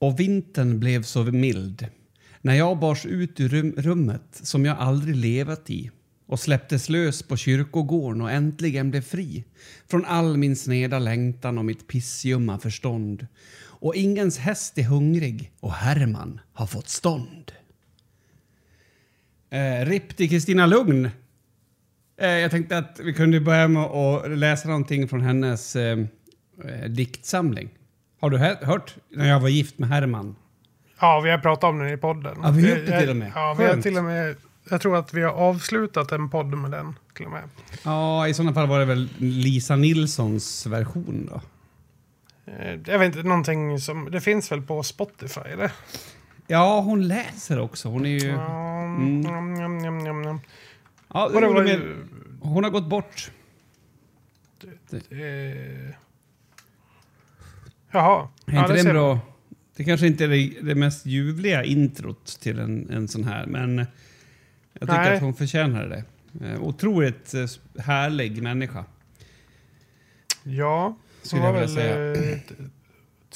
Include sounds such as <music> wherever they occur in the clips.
och vintern blev så mild. När jag bars ut ur rummet som jag aldrig levat i och släpptes lös på kyrkogården och äntligen blev fri från all min sneda längtan och mitt pissjumma förstånd. Och ingens häst är hungrig och Herman har fått stånd. Eh, RIP till Kristina Lugn. Eh, jag tänkte att vi kunde börja med att läsa någonting från hennes eh, eh, diktsamling. Har du hö- hört när jag var gift med Herman? Ja, vi har pratat om den i podden. Ja, vi har gjort det till och med. Ja, vi har till och med... Jag tror att vi har avslutat en podd med den till och med. Ja, i sådana fall var det väl Lisa Nilssons version då. Eh, Jag vet inte, någonting som... Det finns väl på Spotify, eller? Ja, hon läser också. Hon är ju... Ja, Mm. njam, njam, njam, njam. Ja, det var hon har gått bort. Eh, jaha. Är Ja, inte det man. bra... Det kanske inte är det, det mest ljuvliga introt till en, en sån här, men jag tycker Nej. att hon förtjänar det. Eh, otroligt eh, härlig människa. Ja, hon var väl säga. eh, te-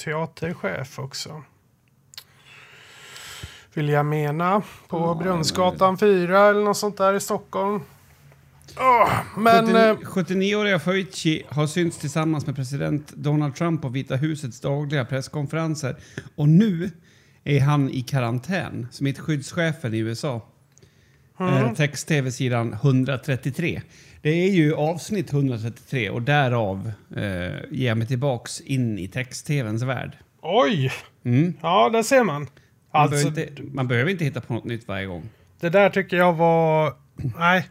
teaterchef också. Vill jag mena. På Ja, Brunnsgatan 4 eller något sånt där i Stockholm. Åh, men... 70 eh, 79-åriga Feucci har synts tillsammans med president Donald Trump på Vita husets dagliga presskonferenser. Och nu är han i karantän, smittskyddschefen i USA. Eh, Text-tv-sidan 133. Det är ju avsnitt 133 och därav eh, ger jag mig tillbaks in i text-tvns värld. oj! Mm. Ja, där ser man. Man, Alltså, behöver inte, man behöver inte hitta på något nytt varje gång. det där tycker jag var... Nej.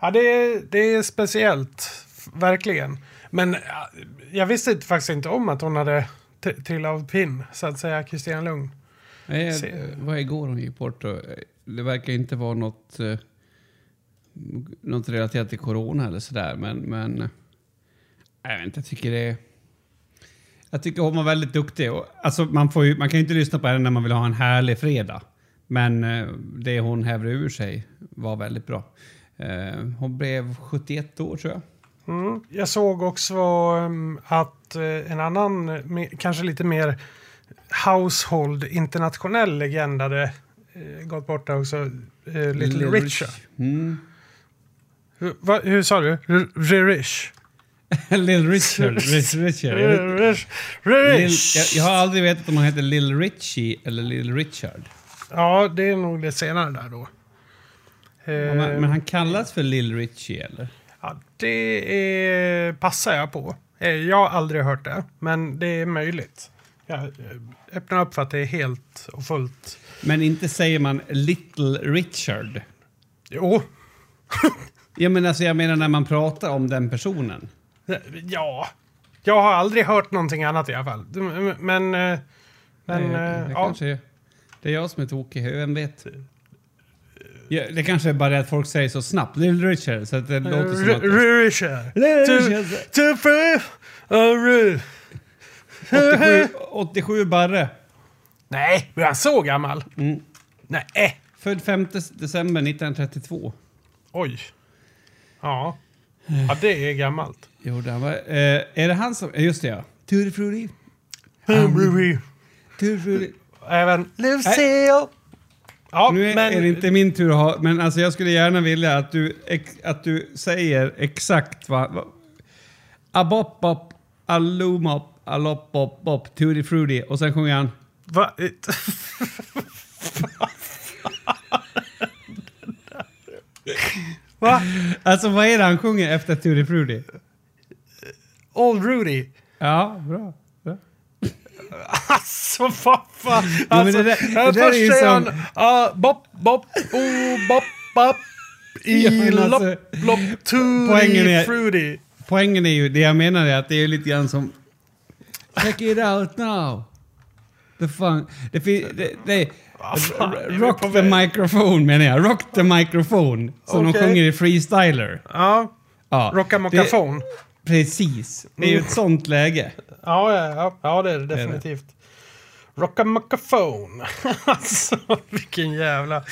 Ja, det är, det är speciellt. Verkligen. Men ja, jag visste faktiskt inte om att hon hade trillat av pinn, så att säga, Kristina Lugn. Nej, det var igår hon gick bort och eh, det verkar inte vara något, eh, något relaterat till corona eller sådär. Men, men eh, jag vet inte, jag tycker det är... Jag tycker hon var väldigt duktig. Alltså, man, får ju, man kan ju inte lyssna på henne när man vill ha en härlig fredag. Men det hon hävde ur sig var väldigt bra. Eh, hon blev 71 år tror jag. Mm. Jag såg också um, att eh, en annan, kanske lite mer household internationell legend hade eh, gått bort också. Little, Richard. Mm. Hur, va, hur sa du? R- Rich? <laughs> Little Richard. <laughs> Rich Richard. Rich. Lil, Rich. jag, jag har aldrig vetat om han heter Little Richie eller Little Richard. Ja, det är nog det senare där då. Eh, men, men han kallas för Little Richie eller? ja, det är, passar jag på. Eh, Jag har aldrig hört det, men det är möjligt. Jag eh, öppnar upp för att det är helt och fullt. Men inte säger man Little Richard. Jo, <laughs> Ja, men alltså, jag menar när man pratar om den personen. Ja, jag har aldrig hört någonting annat i alla fall. Men, eh, men det, eh, det, ja. kanske är, det är jag som är tokig, vem vet? Ja, det kanske är bara det att folk säger så snabbt, Little Richard, så att det låter som att... Richard. Little Richard. Two, three, uh, Ru- 87, 87 barre. Nej, är han så gammal? Mm. Nej. Född 5 december 1932. Oj. Ja. Ja, det är gammalt. Jo, det var, eh, är det han som... eh, Just det, ja. Tutti Frutti. Tutti Frutti. Även Lucille. Ja, Nu är, men... är det inte min tur att ha, men alltså jag skulle gärna vilja att du, att du säger exakt vad... vad Abop, bop, allumop, allop, bop, bop, tutti frutti och sen sjunger han... Va? <laughs> Va? Alltså vad är det han sjunger efter tutti frutti? Old Rudy. Ja, bra. Alltså vad fan. Alltså, det där- det där först säger som- han ah, bop, bop, oh, bop, bop. I Ja, alltså, lopp, lopp, tutti fruity. Poängen är ju, det jag menar är att det är lite grann som... Check it out now. The fun. Det, det, det, fan, är vi rock the väg? microphone menar jag. Rock the microphone. Som de Okej. sjunger i Freestyler. Ja, Ja, rocka mockafon. Precis. Det är ju ett sånt läge. Ja, ja, ja, ja, det är det definitivt. Rocka mockafon. <laughs> alltså, vilken jävla...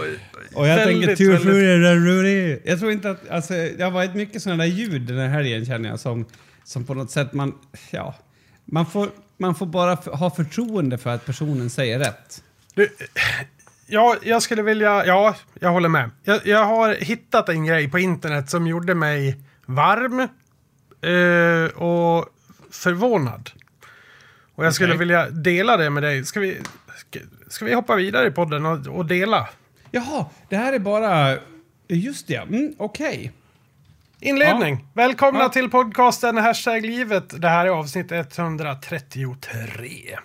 Oj, Och jag Väldigt, tänker tur väldigt- för Rudy. Jag tror inte att, alltså, det har varit mycket sådana där ljud den här helgen känner jag som, som på något sätt man, ja, Man får, man får bara ha förtroende för att personen säger rätt. Du, ja, jag skulle vilja... Ja, jag håller med. Jag, jag har hittat en grej på internet som gjorde mig varm eh, och förvånad. Och jag skulle vilja dela det med dig. Ska vi, ska, ska vi hoppa vidare i podden och, och dela? Jaha, det här är bara... Just det, mm, okej. Inledning. Välkomna Ja. till podcasten Hashtag livet. Det här är avsnitt 133.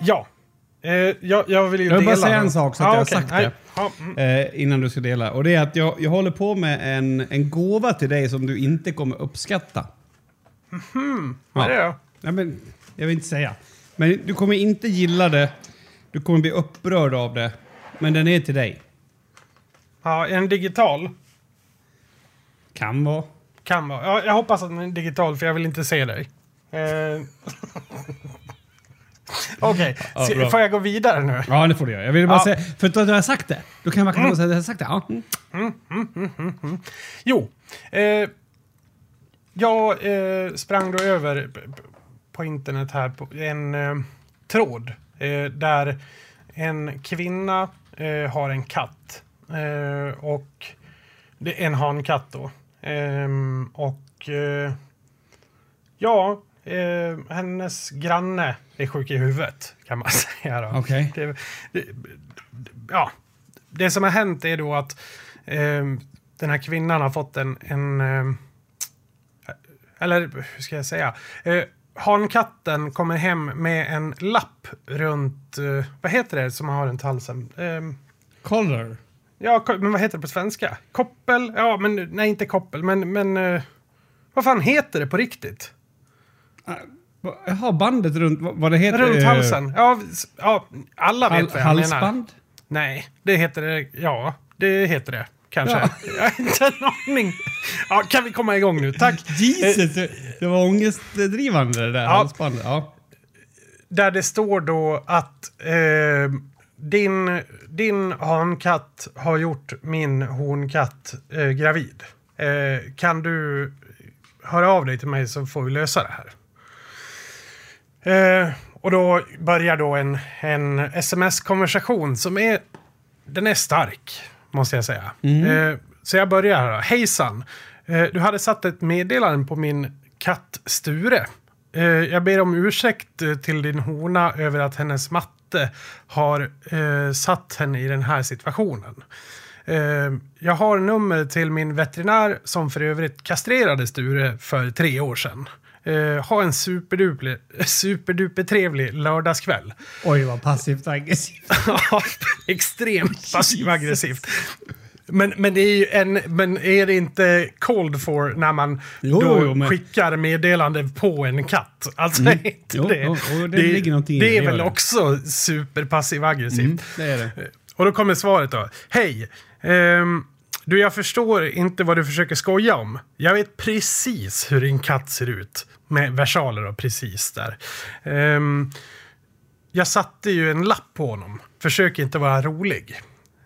Ja. Eh, jag, jag vill ju Jag vill bara dela säga då. en sak så att jag har okej. sagt Nej. det. Ja, mm. Eh, innan du ska dela. Och det är att jag, jag håller på med en, en gåva till dig som du inte kommer uppskatta. Vad är det då? Nej, men, jag vill inte säga. Men du kommer inte gilla det. Du kommer bli upprörd av det. Men den är till dig. Ja, är den digital? Kan vara. Kan vara. Ja, jag hoppas att den är digital för jag vill inte se dig. Eh. <laughs> <laughs> Okej, Ja, ska- bra. får jag gå vidare nu? Ja, det får du göra. Jag vill bara Ja. säga, för att du har sagt det. Då kan man kanske säga att jag har sagt det. Ja. Mm. Jo, eh, jag eh, sprang då över på internet här på en eh, tråd eh, där en kvinna eh, har en katt. Eh, och det är en hankatt då. Ehm, och ja, eh, hennes granne är sjuk i huvudet kan man <laughs> säga. Då. Okej. Det, det, ja, det som har hänt är då att eh, den här kvinnan har fått en, en eh, eller hur ska jag säga? Eh, hankatten kommer hem med en lapp runt, eh, vad heter det som man har runt halsen? Eh, Color. ja, men vad heter det på svenska? Koppel? Ja, men nej, inte koppel, men, men eh, vad fan heter det på riktigt? Jaha, bandet runt, vad, det heter? Runt eh, halsen? Ja, ja alla vet Hal, vad jag menar. halsband? Nej, det heter det. Ja, det heter det. Kanske. Ja. <laughs> Jag har inte en aning. Ja, kan vi komma igång nu? Tack. Jesus, det- det var ångestdrivande det där Ja. halsbandet. Ja. Där det står då att eh, din, din hankatt har gjort min honkatt eh, gravid. Eh, kan du höra av dig till mig så får vi lösa det här. Eh, och då börjar då en, en sms-konversation som är, den är stark, måste jag säga. Eh, så jag börjar här då. Hejsan! Eh, du hade satt ett meddelande på min katt Sture. Eh, jag ber om ursäkt eh, till din hona över att hennes matte har eh, satt henne i den här situationen. Jag har nummer till min veterinär som för övrigt kastrerade Sture för tre år sedan. Eh, ha en superduper, <laughs> superduper trevlig lördagskväll. Oj, vad passivt aggressivt. <laughs> Ja, extremt passiv-aggressivt. Men, men, det är ju en, men är det inte cold for när man Jo, då jo, men- skickar meddelande på en katt? Alltså, <laughs> är inte Jo, det, jo, jo, det ligger det det, är väl det. också superpassiv-aggressivt. Mm, det är det. Och då kommer svaret då. Hej! Ehm, du, jag förstår inte vad du försöker skoja om. Jag vet precis hur din katt ser ut. Med versaler och precis där. Um, jag satte ju en lapp på honom. Försök inte vara rolig.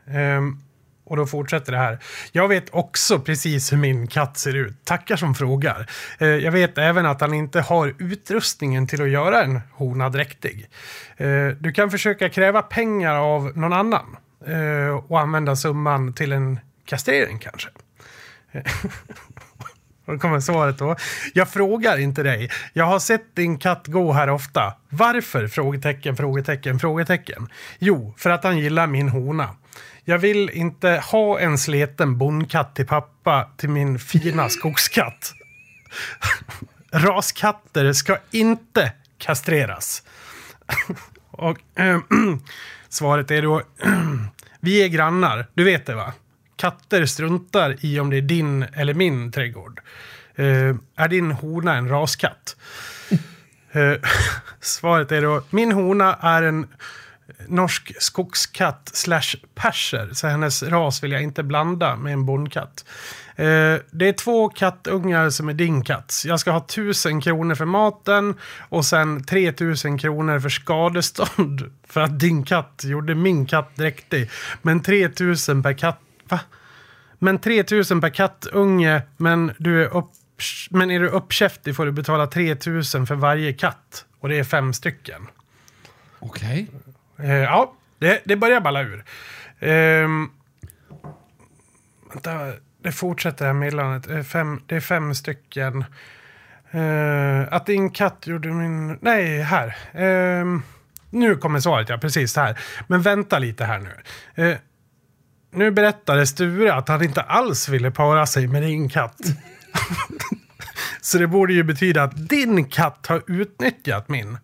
Um, och då fortsätter det här. Jag vet också precis hur min katt ser ut. Tackar som frågar. Eh, jag vet även att han inte har utrustningen till att göra en hona dräktig. Eh, du kan försöka kräva pengar av någon annan. Eh, och använda summan till en kastrering kanske. <laughs> Och då kommer svaret då. Jag frågar inte dig. Jag har sett din katt gå här ofta. Varför? Frågetecken, frågetecken, frågetecken. Jo, för att han gillar min hona. Jag vill inte ha en sleten bondkatt till pappa till min fina skogskatt. <laughs> Raskatter ska inte kastreras. <laughs> Och äh, <clears throat> svaret är då, <clears throat> vi är grannar, du vet det va? Katter struntar i om det är din eller min trädgård. Uh, är din hona en raskatt? uh, <laughs> svaret är då, min hona är en norsk skogskatt slash perser. Så hennes ras vill jag inte blanda med en bondkatt. Eh, det är två kattungar som är din katt. Jag ska ha tusen kronor för maten och sen 3000 kronor för skadestånd. <laughs> För att din katt gjorde min katt dräktig. Men 3000 per katt... Va? Men 3000 per kattunge, men du är upp... Men är du uppkäftig får du betala 3000 för varje katt. Och det är fem stycken. Okej. Eh, ja, det, det börjar balla ur. Ehm, vänta, det fortsätter här meddelandet. Det är fem, det är fem stycken. Eh, att din katt gjorde min... Nej, här. Ehm, nu kommer svaret, ja. Precis här. Men vänta lite här nu. Nu berättade Sture att han inte alls ville para sig med din katt. <laughs> Så det borde ju betyda att din katt har utnyttjat min.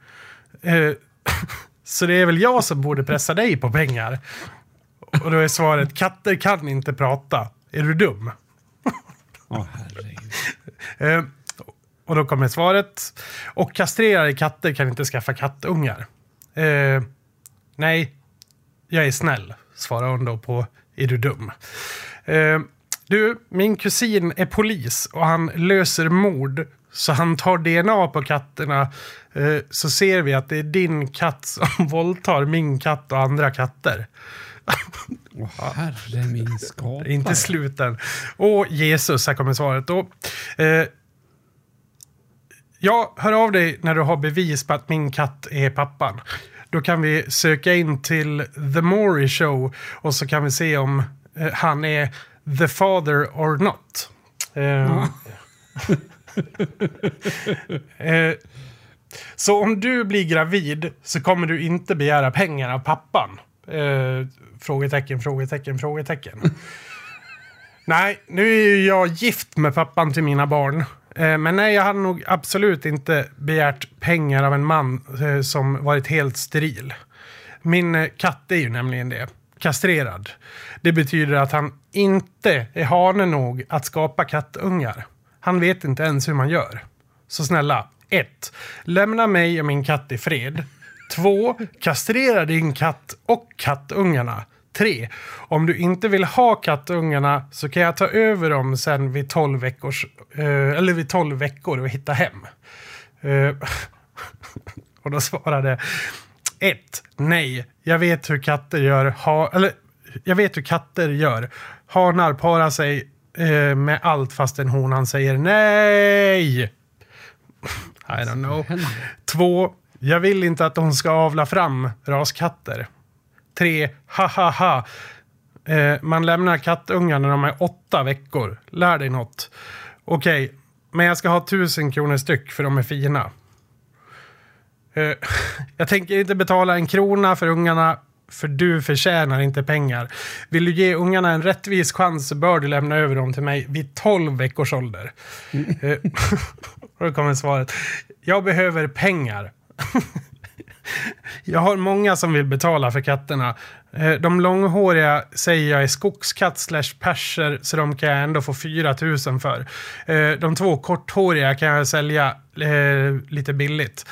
Eh, <laughs> så det är väl jag som borde pressa dig på pengar. Och då är svaret, katter kan inte prata. Är du dum? Åh. Eh, och då kommer svaret. Och kastrerade katter kan inte skaffa kattungar. Eh, nej, jag är snäll, svarar hon då på Är du dum? Eh, du, min kusin är polis och han löser mord. Så han tar DNA på katterna. Eh, så ser vi att det är din katt som <laughs> våldtar min katt och andra katter. Åh, herre min skapare. Inte sluten. Och Jesus, här kommer svaret då. Eh, ja, hör av dig när du har bevis på att min katt är pappan. Då kan vi söka in till The Maury Show och så kan vi se om eh, han är the father or not. Eh, <laughs> eh, så om du blir gravid så kommer du inte begära pengar av pappan. Eh, frågetecken, frågetecken, frågetecken. <laughs> nej, nu är ju jag gift med pappan till mina barn. Eh, men nej, jag hade nog absolut inte begärt pengar av en man eh, som varit helt steril. Min eh, katt är ju nämligen det. Kastrerad. Det betyder att han inte är hane nog att skapa kattungar. Han vet inte ens hur man gör. Så snälla, 1. Lämna mig och min katt i fred. 2. Kastrera din katt och kattungarna. 3. Om du inte vill ha kattungarna så kan jag ta över dem sen vid 12 veckors, eller vid 12 veckor och hitta hem. Eh, <laughs> och då svarade 1. Nej, jag vet hur katter gör. Ha, eller, jag vet hur katter gör. Hanar parar sig eh, med allt fastän honan säger nej. <laughs> I don't know. Två, jag vill inte att hon ska avla fram raskatter. Tre, ha ha ha. Eh, man lämnar kattungar när de är åtta veckor. Lär dig något. Okej, men jag ska ha tusen kronor styck för de är fina. Eh, <laughs> jag tänker inte betala en krona för ungarna för du förtjänar inte pengar. Vill du ge ungarna en rättvis chans så bör du lämna över dem till mig vid 12 veckors ålder. <laughs> Eh, och <laughs> då kommer svaret. Jag behöver pengar. <laughs> jag har många som vill betala för katterna. Eh, de långhåriga säger jag är skogskatt slash perser så de kan jag ändå få 4 000 för. Eh, de två korthåriga kan jag sälja eh, lite billigt.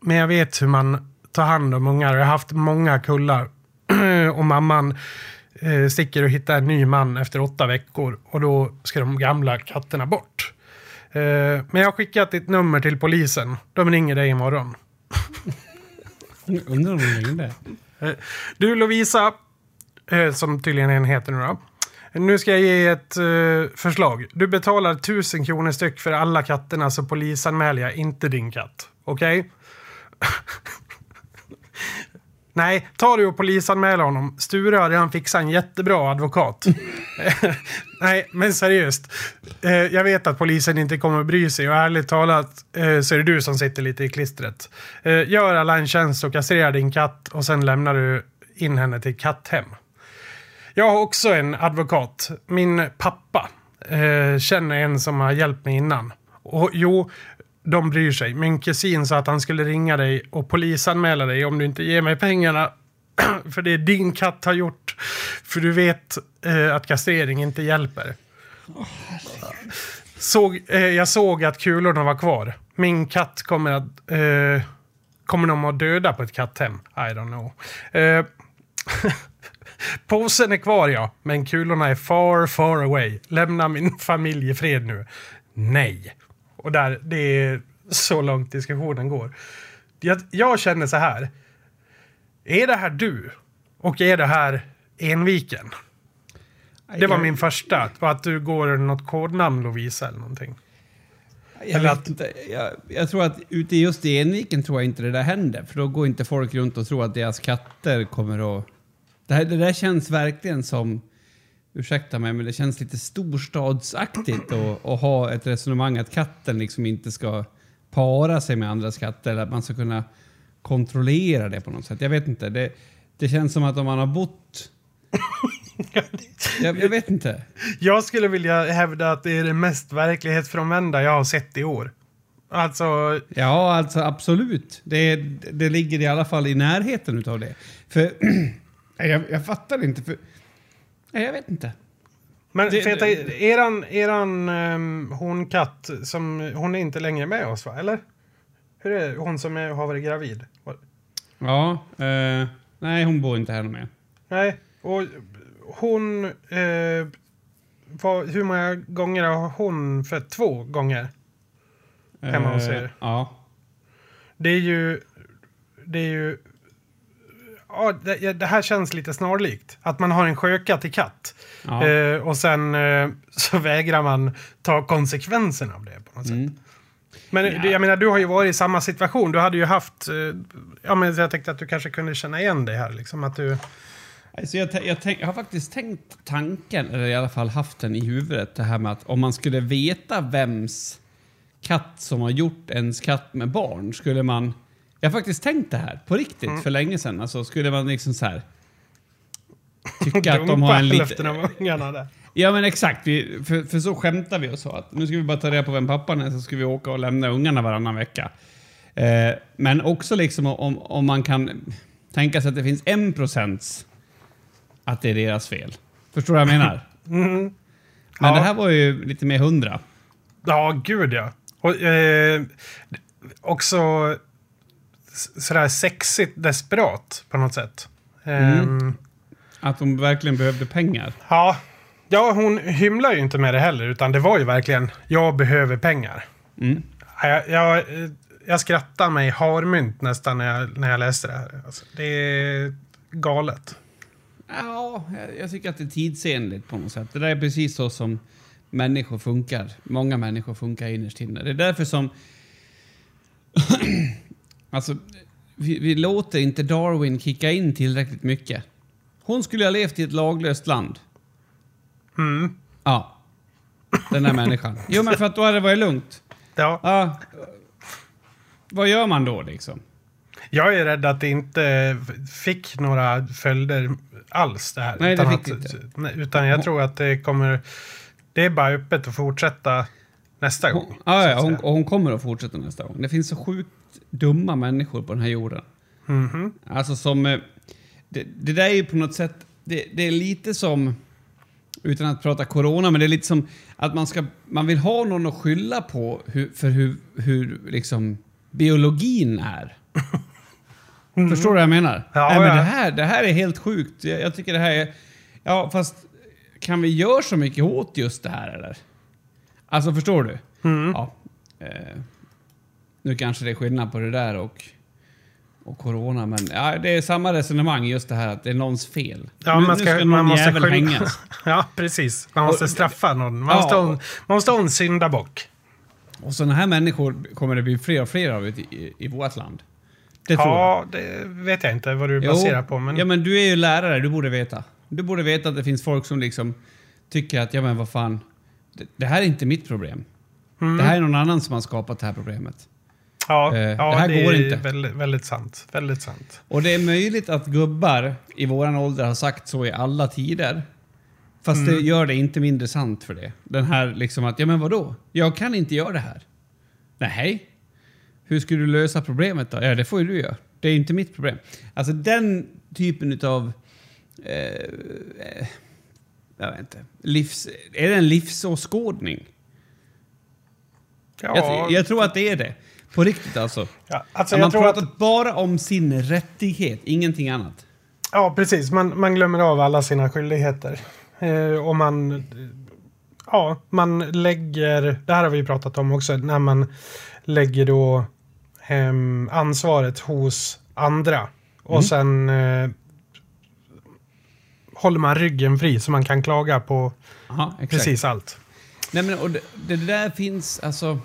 Men jag vet hur man tar hand om ungar. Jag har haft många kullar. <clears throat> och mamman sticker och hittar en ny man efter åtta veckor. Och då ska de gamla katterna bort. Eh, men jag har skickat ditt nummer till polisen. De ringer dig imorgon. Undrar om hon ringde. Eh, Du Lovisa, eh, som tydligen en heter nu då. Nu ska jag ge ett förslag. Du betalar tusen kronor styck för alla katterna så polisanmäler jag inte din katt. Okej? <laughs> Nej, ta du och polisanmäla honom. Sture har redan fixat en jättebra advokat. <laughs> Nej, men seriöst. Eh, jag vet att polisen inte kommer att bry sig och ärligt talat eh, så är det du som sitter lite i klistret. Eh, gör alla en tjänst och kastrera din katt och sen lämnar du in henne till katthem. Jag har också en advokat. Min pappa eh, känner en som har hjälpt mig innan. Och jo, de bryr sig. Min kusin sa att han skulle ringa dig och polisanmäla dig om du inte ger mig pengarna. <clears throat> För det är din katt har gjort. För du vet eh, att kastrering inte hjälper. Såg, eh, jag såg att kulorna var kvar. Min katt kommer att, eh, kommer de att döda på ett katthem? I don't know. Eh, <laughs> Posen är kvar ja, men kulorna är far, far away. Lämna min familj i fred nu. Nej. Och där, det är så långt diskussionen går. Jag, jag känner så här. Är det här du? Och är det här Enviken? Det var min första. Att du går under något kodnamn Lovisa eller någonting. Jag, Eller att- inte, jag, jag tror att ute just i Enviken tror jag inte det där händer. För då går inte folk runt och tror att deras katter kommer att... Det, här, det där känns verkligen som... Ursäkta mig, men det känns lite storstadsaktigt att, att ha ett resonemang att katten liksom inte ska para sig med andras katter. Eller att man ska kunna kontrollera det på något sätt. Jag vet inte. Det, det känns som att om man har bott... <laughs> Jag, jag vet inte. Jag skulle vilja hävda att det är det mest verklighetsfrånvända jag har sett i år. Alltså, Ja, alltså absolut. Det, det ligger i alla fall i närheten utav det. För <clears throat> jag, jag fattar inte. För, jag vet inte. men Det- tänkte, eran, eran um, honkatt, som, hon är inte längre med oss va? Eller? Hur är det? Hon som är, har varit gravid? Ja, eh, nej hon bor inte här med. Nej, och hon... Eh, vad, hur många gånger har hon fött? Två gånger? Hemma hos er? Ja. Det är ju... Det är ju... Ja, det, det här känns lite snarlikt. Att man har en sjökatt i katt. ja. Eh, och sen eh, så <laughs> vägrar man ta konsekvenserna av det på något sätt. Mm. Men Ja. jag menar, du har ju varit i samma situation. Du hade ju haft... Eh, ja, men jag tänkte att du kanske kunde känna igen dig här. Liksom, att du... Alltså jag, jag, jag har faktiskt tänkt tanken, eller i alla fall haft den i huvudet, det här med att om man skulle veta vems katt som har gjort ens katt med barn, skulle man... Jag har faktiskt tänkt det här på riktigt Mm. för länge sedan. Alltså skulle man liksom så här... Tycka att de har en liten... av ungarna där. Ja men exakt, vi, för, för så skämtar vi och så att nu ska vi bara ta reda på vem pappan är så ska vi åka och lämna ungarna varannan vecka. Eh, men också liksom om, om man kan tänka sig att det finns en procents att det är deras fel. Förstår du vad jag menar? <laughs> Mm. Men Ja. det här var ju lite mer hundra. Ja, gud ja. Och, eh, också sådär sexigt desperat på något sätt. Mm. Ehm, Att de verkligen behövde pengar. ja. ja, hon hymlar ju inte med det heller, utan det var ju verkligen jag behöver pengar. Mm. Jag, jag, jag skrattar mig harmynt nästan när jag, när jag läste det här. Alltså, det är galet. Ja, jag- jag tycker att det är tidsenligt på något sätt. Det där är precis så som människor funkar. Många människor funkar innerst inne. Det är därför som... <clears throat> <clears throat> alltså, vi, vi låter inte Darwin kicka in tillräckligt mycket. Hon skulle ha levt i ett laglöst land. Mm. Ja. Den där människan. Jo, men för att då hade det varit lugnt. Ja. Ja. Vad gör man då liksom? Jag är rädd att det inte fick några följder alls det här. Nej, det fick att, inte. Utan jag tror att det kommer... Det är bara öppet att fortsätta nästa Hon, gång. ja, ja, hon, och hon kommer att fortsätta nästa gång. Det finns så sjukt dumma människor på den här jorden. Mhm. Alltså som... eh, Det, det där är ju på något sätt... Det, det är lite som... Utan att prata corona, men det är lite som att man ska... Man vill ha någon att skylla på hur, för hur, hur liksom biologin är. <laughs> Förstår du vad jag menar? Mm. Ja, Nej, men ja. det, här, det här är helt sjukt. Jag, jag tycker det här är... Ja, fast kan vi göra så mycket åt just det här eller? Alltså förstår du? Mm. Ja. Eh, nu kanske det är skillnad på det där och, och corona, men ja, det är samma resonemang just det här att det är någons fel. Ja, nu, man nu ska, ska någon man måste jävel skylla- hängas. <laughs> ja, precis. Man måste Och- straffa någon. Man, Ja. måste, ha en, man måste ha en syndabock. Och sådana här människor kommer det bli fler och fler av i, i, vårt land. Det tror jag. Ja, det vet jag inte vad du Jo, baserar på. Men, Ja, men du är ju lärare, du borde veta. Du borde veta att det finns folk som liksom tycker att, ja men vad fan, det, det här är inte mitt problem. Mm. Det här är någon annan som har skapat det här problemet. ja, eh, ja, det här går är inte. Väldigt, väldigt sant. Väldigt sant. Och det är möjligt att gubbar i våran ålder har sagt så i alla tider. Fast Mm. det gör det inte mindre sant för det. Den här liksom att, ja men vadå? Jag kan inte göra det här. Nej. Hur ska du lösa problemet då? Ja, det får ju du göra. Det är inte mitt problem. Alltså den typen utav... Eh, eh, jag vet inte. Livs, är det en livsåskådning? Ja, Jag, jag tror att det är det. På riktigt alltså. Ja, alltså Man pratar att, bara om sin rättighet, ingenting annat. ja, precis. Man, man glömmer av alla sina skyldigheter. Eh, och man... eh, Ja, man lägger... Det här har vi pratat om också. När man lägger då ehm, ansvaret hos andra. Och Mm. sen eh, håller man ryggen fri så man kan klaga på Aha, precis allt. Nej, men, och det, det där finns alltså...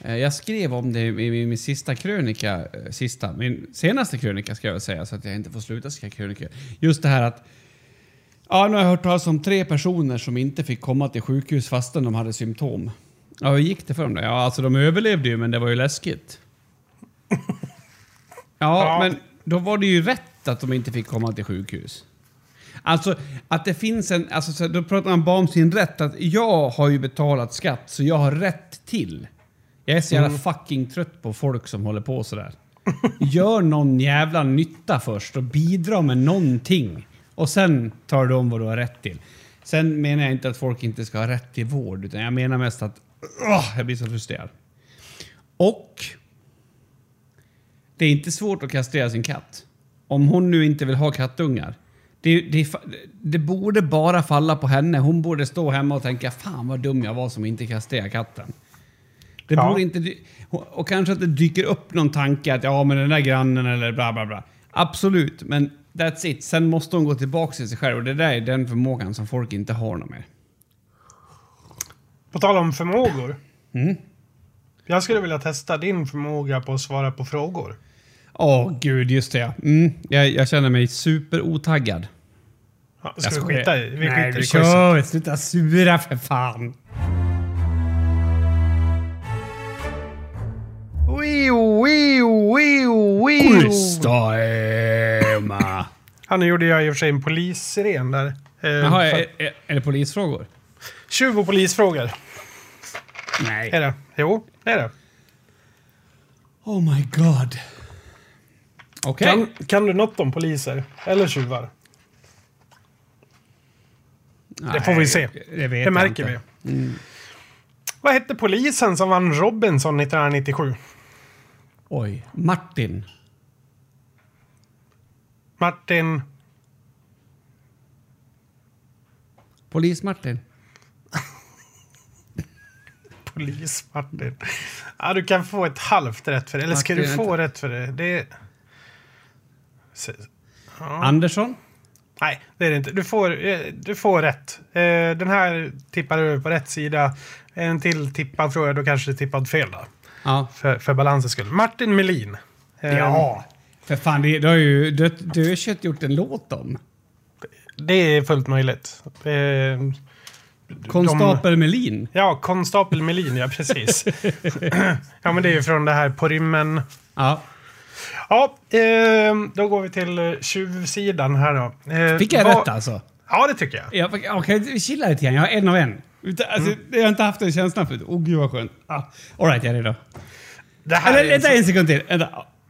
eh, Jag skrev om det i min, sista krönika, eh, sista, min senaste krönika ska jag säga, så att jag inte får sluta skriva krönikor. Just det här att... Ja, nu har jag hört talas om tre personer som inte fick komma till sjukhus fastän de hade symptom. Ja, hur gick det för dem då? Ja, alltså de överlevde ju, men det var ju läskigt. <laughs> Ja, Ja. men då var det ju rätt att de inte fick komma till sjukhus. Alltså att det finns en, alltså så då pratar man bara om sin rätt. Att jag har ju betalat skatt så jag har rätt till. Jag är så jävla fucking trött på folk som håller på sådär. <laughs> Gör någon jävla nytta först och bidra med någonting. Och sen tar du om vad du har rätt till. Sen menar jag inte att folk inte ska ha rätt till vård, utan jag menar mest att åh, jag blir så frustrerad. Och det är inte svårt att kastrera sin katt. Om hon nu inte vill ha kattungar. Det, det, det borde bara falla på henne. Hon borde stå hemma och tänka fan vad dum jag var som inte kastrerade katten. Det Ja. borde inte... Och kanske att det dyker upp någon tanke att ja, men den där grannen eller bla bla bla. Absolut, men that's it. Sen måste hon gå tillbaka till sig själv och det där är den förmågan som folk inte har någon mer. På tal om förmågor. Mm. Jag skulle vilja testa din förmåga på att svara på frågor. Åh gud, just det. Mm, jag, jag känner mig superotaggad. Ja, Jag ska vi skojar. skita i? Vi Nej, skiter vi kör! Sluta sura för fan! Wio, wio, wio, wio. Quiztime! Ja, nu gjorde jag i och för sig en polissiren där. Eh, Jaha, är, är, är det polisfrågor? Tjuv och polisfrågor. Nej. Är det? Jo, det är det. Oh my god. Okej. Kan, kan du något om poliser? Eller tjuvar? det får vi se. Det, Det märker vi. Vad hette polisen som vann Robinson 1997? Oj. Martin. Martin... Polis-Martin. <laughs> Polis-Martin. Ja, du kan få ett halvt rätt för det. Eller ska Martin, du få rätt för det? Det Se- Andersson. Nej, det är det inte. Du får, eh, du får rätt. Eh, Den här tippar du på rätt sida. En till tippad fråga, då kanske du tippad fel då. Ja. För, för balansens skull. Martin Melin. Eh, Ja. För fan, det, det har ju du, du har gjort en låt om. Det är fullt möjligt. Eh, Konstapel Melin. Ja, konstapel Melin, ja precis. <laughs> ja, men det är ju från det här på rymmen. Ja. Ja, eh, då går vi till eh, tjuvsidan här då. Eh, Fick jag vad- rätt alltså? Ja, det tycker jag. Ja, Okej, okay, vi chillar lite grann. Jag har en av en. Alltså, Mm. Jag har inte haft den känslan förut. Åh gud vad skönt. Ah. Alright, jag är redo. Det här Eller är en vänta en sekund till. Vänta.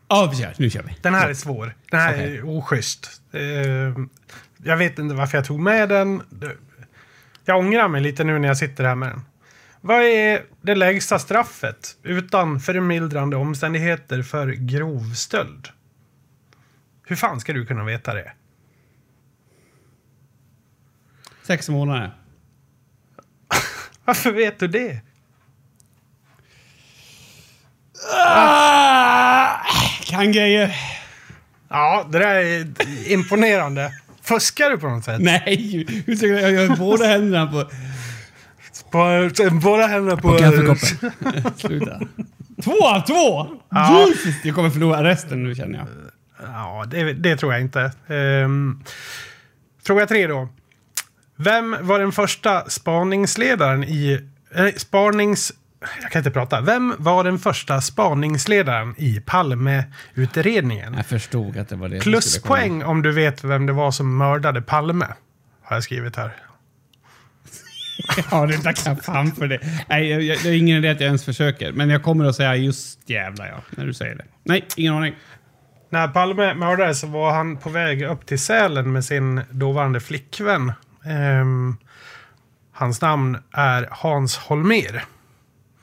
Ja, vi kör. Nu kör vi. Den här är svår. Den här Okej. är oschysst. Jag vet inte varför jag tog med den. Jag ångrar mig lite nu när jag sitter här med den. Vad är det lägsta straffet utan förmildrande omständigheter för grov stöld? Hur fan ska du kunna veta det? Sex månader. <laughs> Varför vet du det? Ah, kan grejer. Ja, det där är imponerande. Fuskar du på något sätt? Nej, jag har båda händerna på, På, båda händerna på... på kaffekoppen. <laughs> Sluta. Två av två! Ja. Jesus, jag kommer förlora resten nu känner jag. Ja, det, det tror jag inte. Ehm, fråga tre då. Vem var den första spaningsledaren i... Eh, spanings... Jag kan inte prata. Vem var den första spaningsledaren i Palmeutredningen? Jag förstod att det var det. Pluspoäng om du vet vem det var som mördade Palme. Har jag skrivit här. <laughs> Ja, det tackar jag fan för det. Nej, jag, jag, det är ingen idé att jag ens försöker. Men jag kommer att säga just jävlar ja, när du säger det. Nej, ingen aning. När Palme mördades så var han på väg upp till Sälen med sin dåvarande flickvän. Ehm, hans namn är Hans Holmér.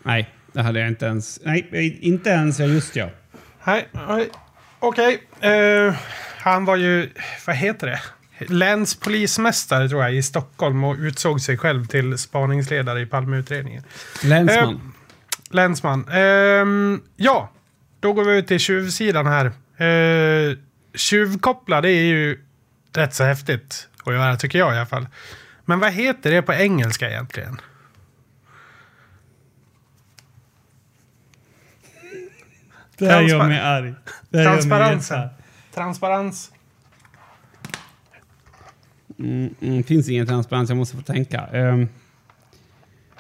Nej, Det hade jag inte ens... Nej, inte ens. Ja, just ja. Nej, okej. Eh, han var ju, vad heter det? Länspolismästare tror jag i Stockholm och utsåg sig själv till spaningsledare i Palmeutredningen. Länsman. Länsman. Ehm, ja, då går vi ut till tjuvsidan här. Uh, tjuvkoppla, det är ju rätt så häftigt att göra, tycker jag i alla fall. Men vad heter det på engelska egentligen? det här gör mig arg. Jättearg. Transparens. Mm, mm, finns ingen transparens, jag måste få tänka. Um,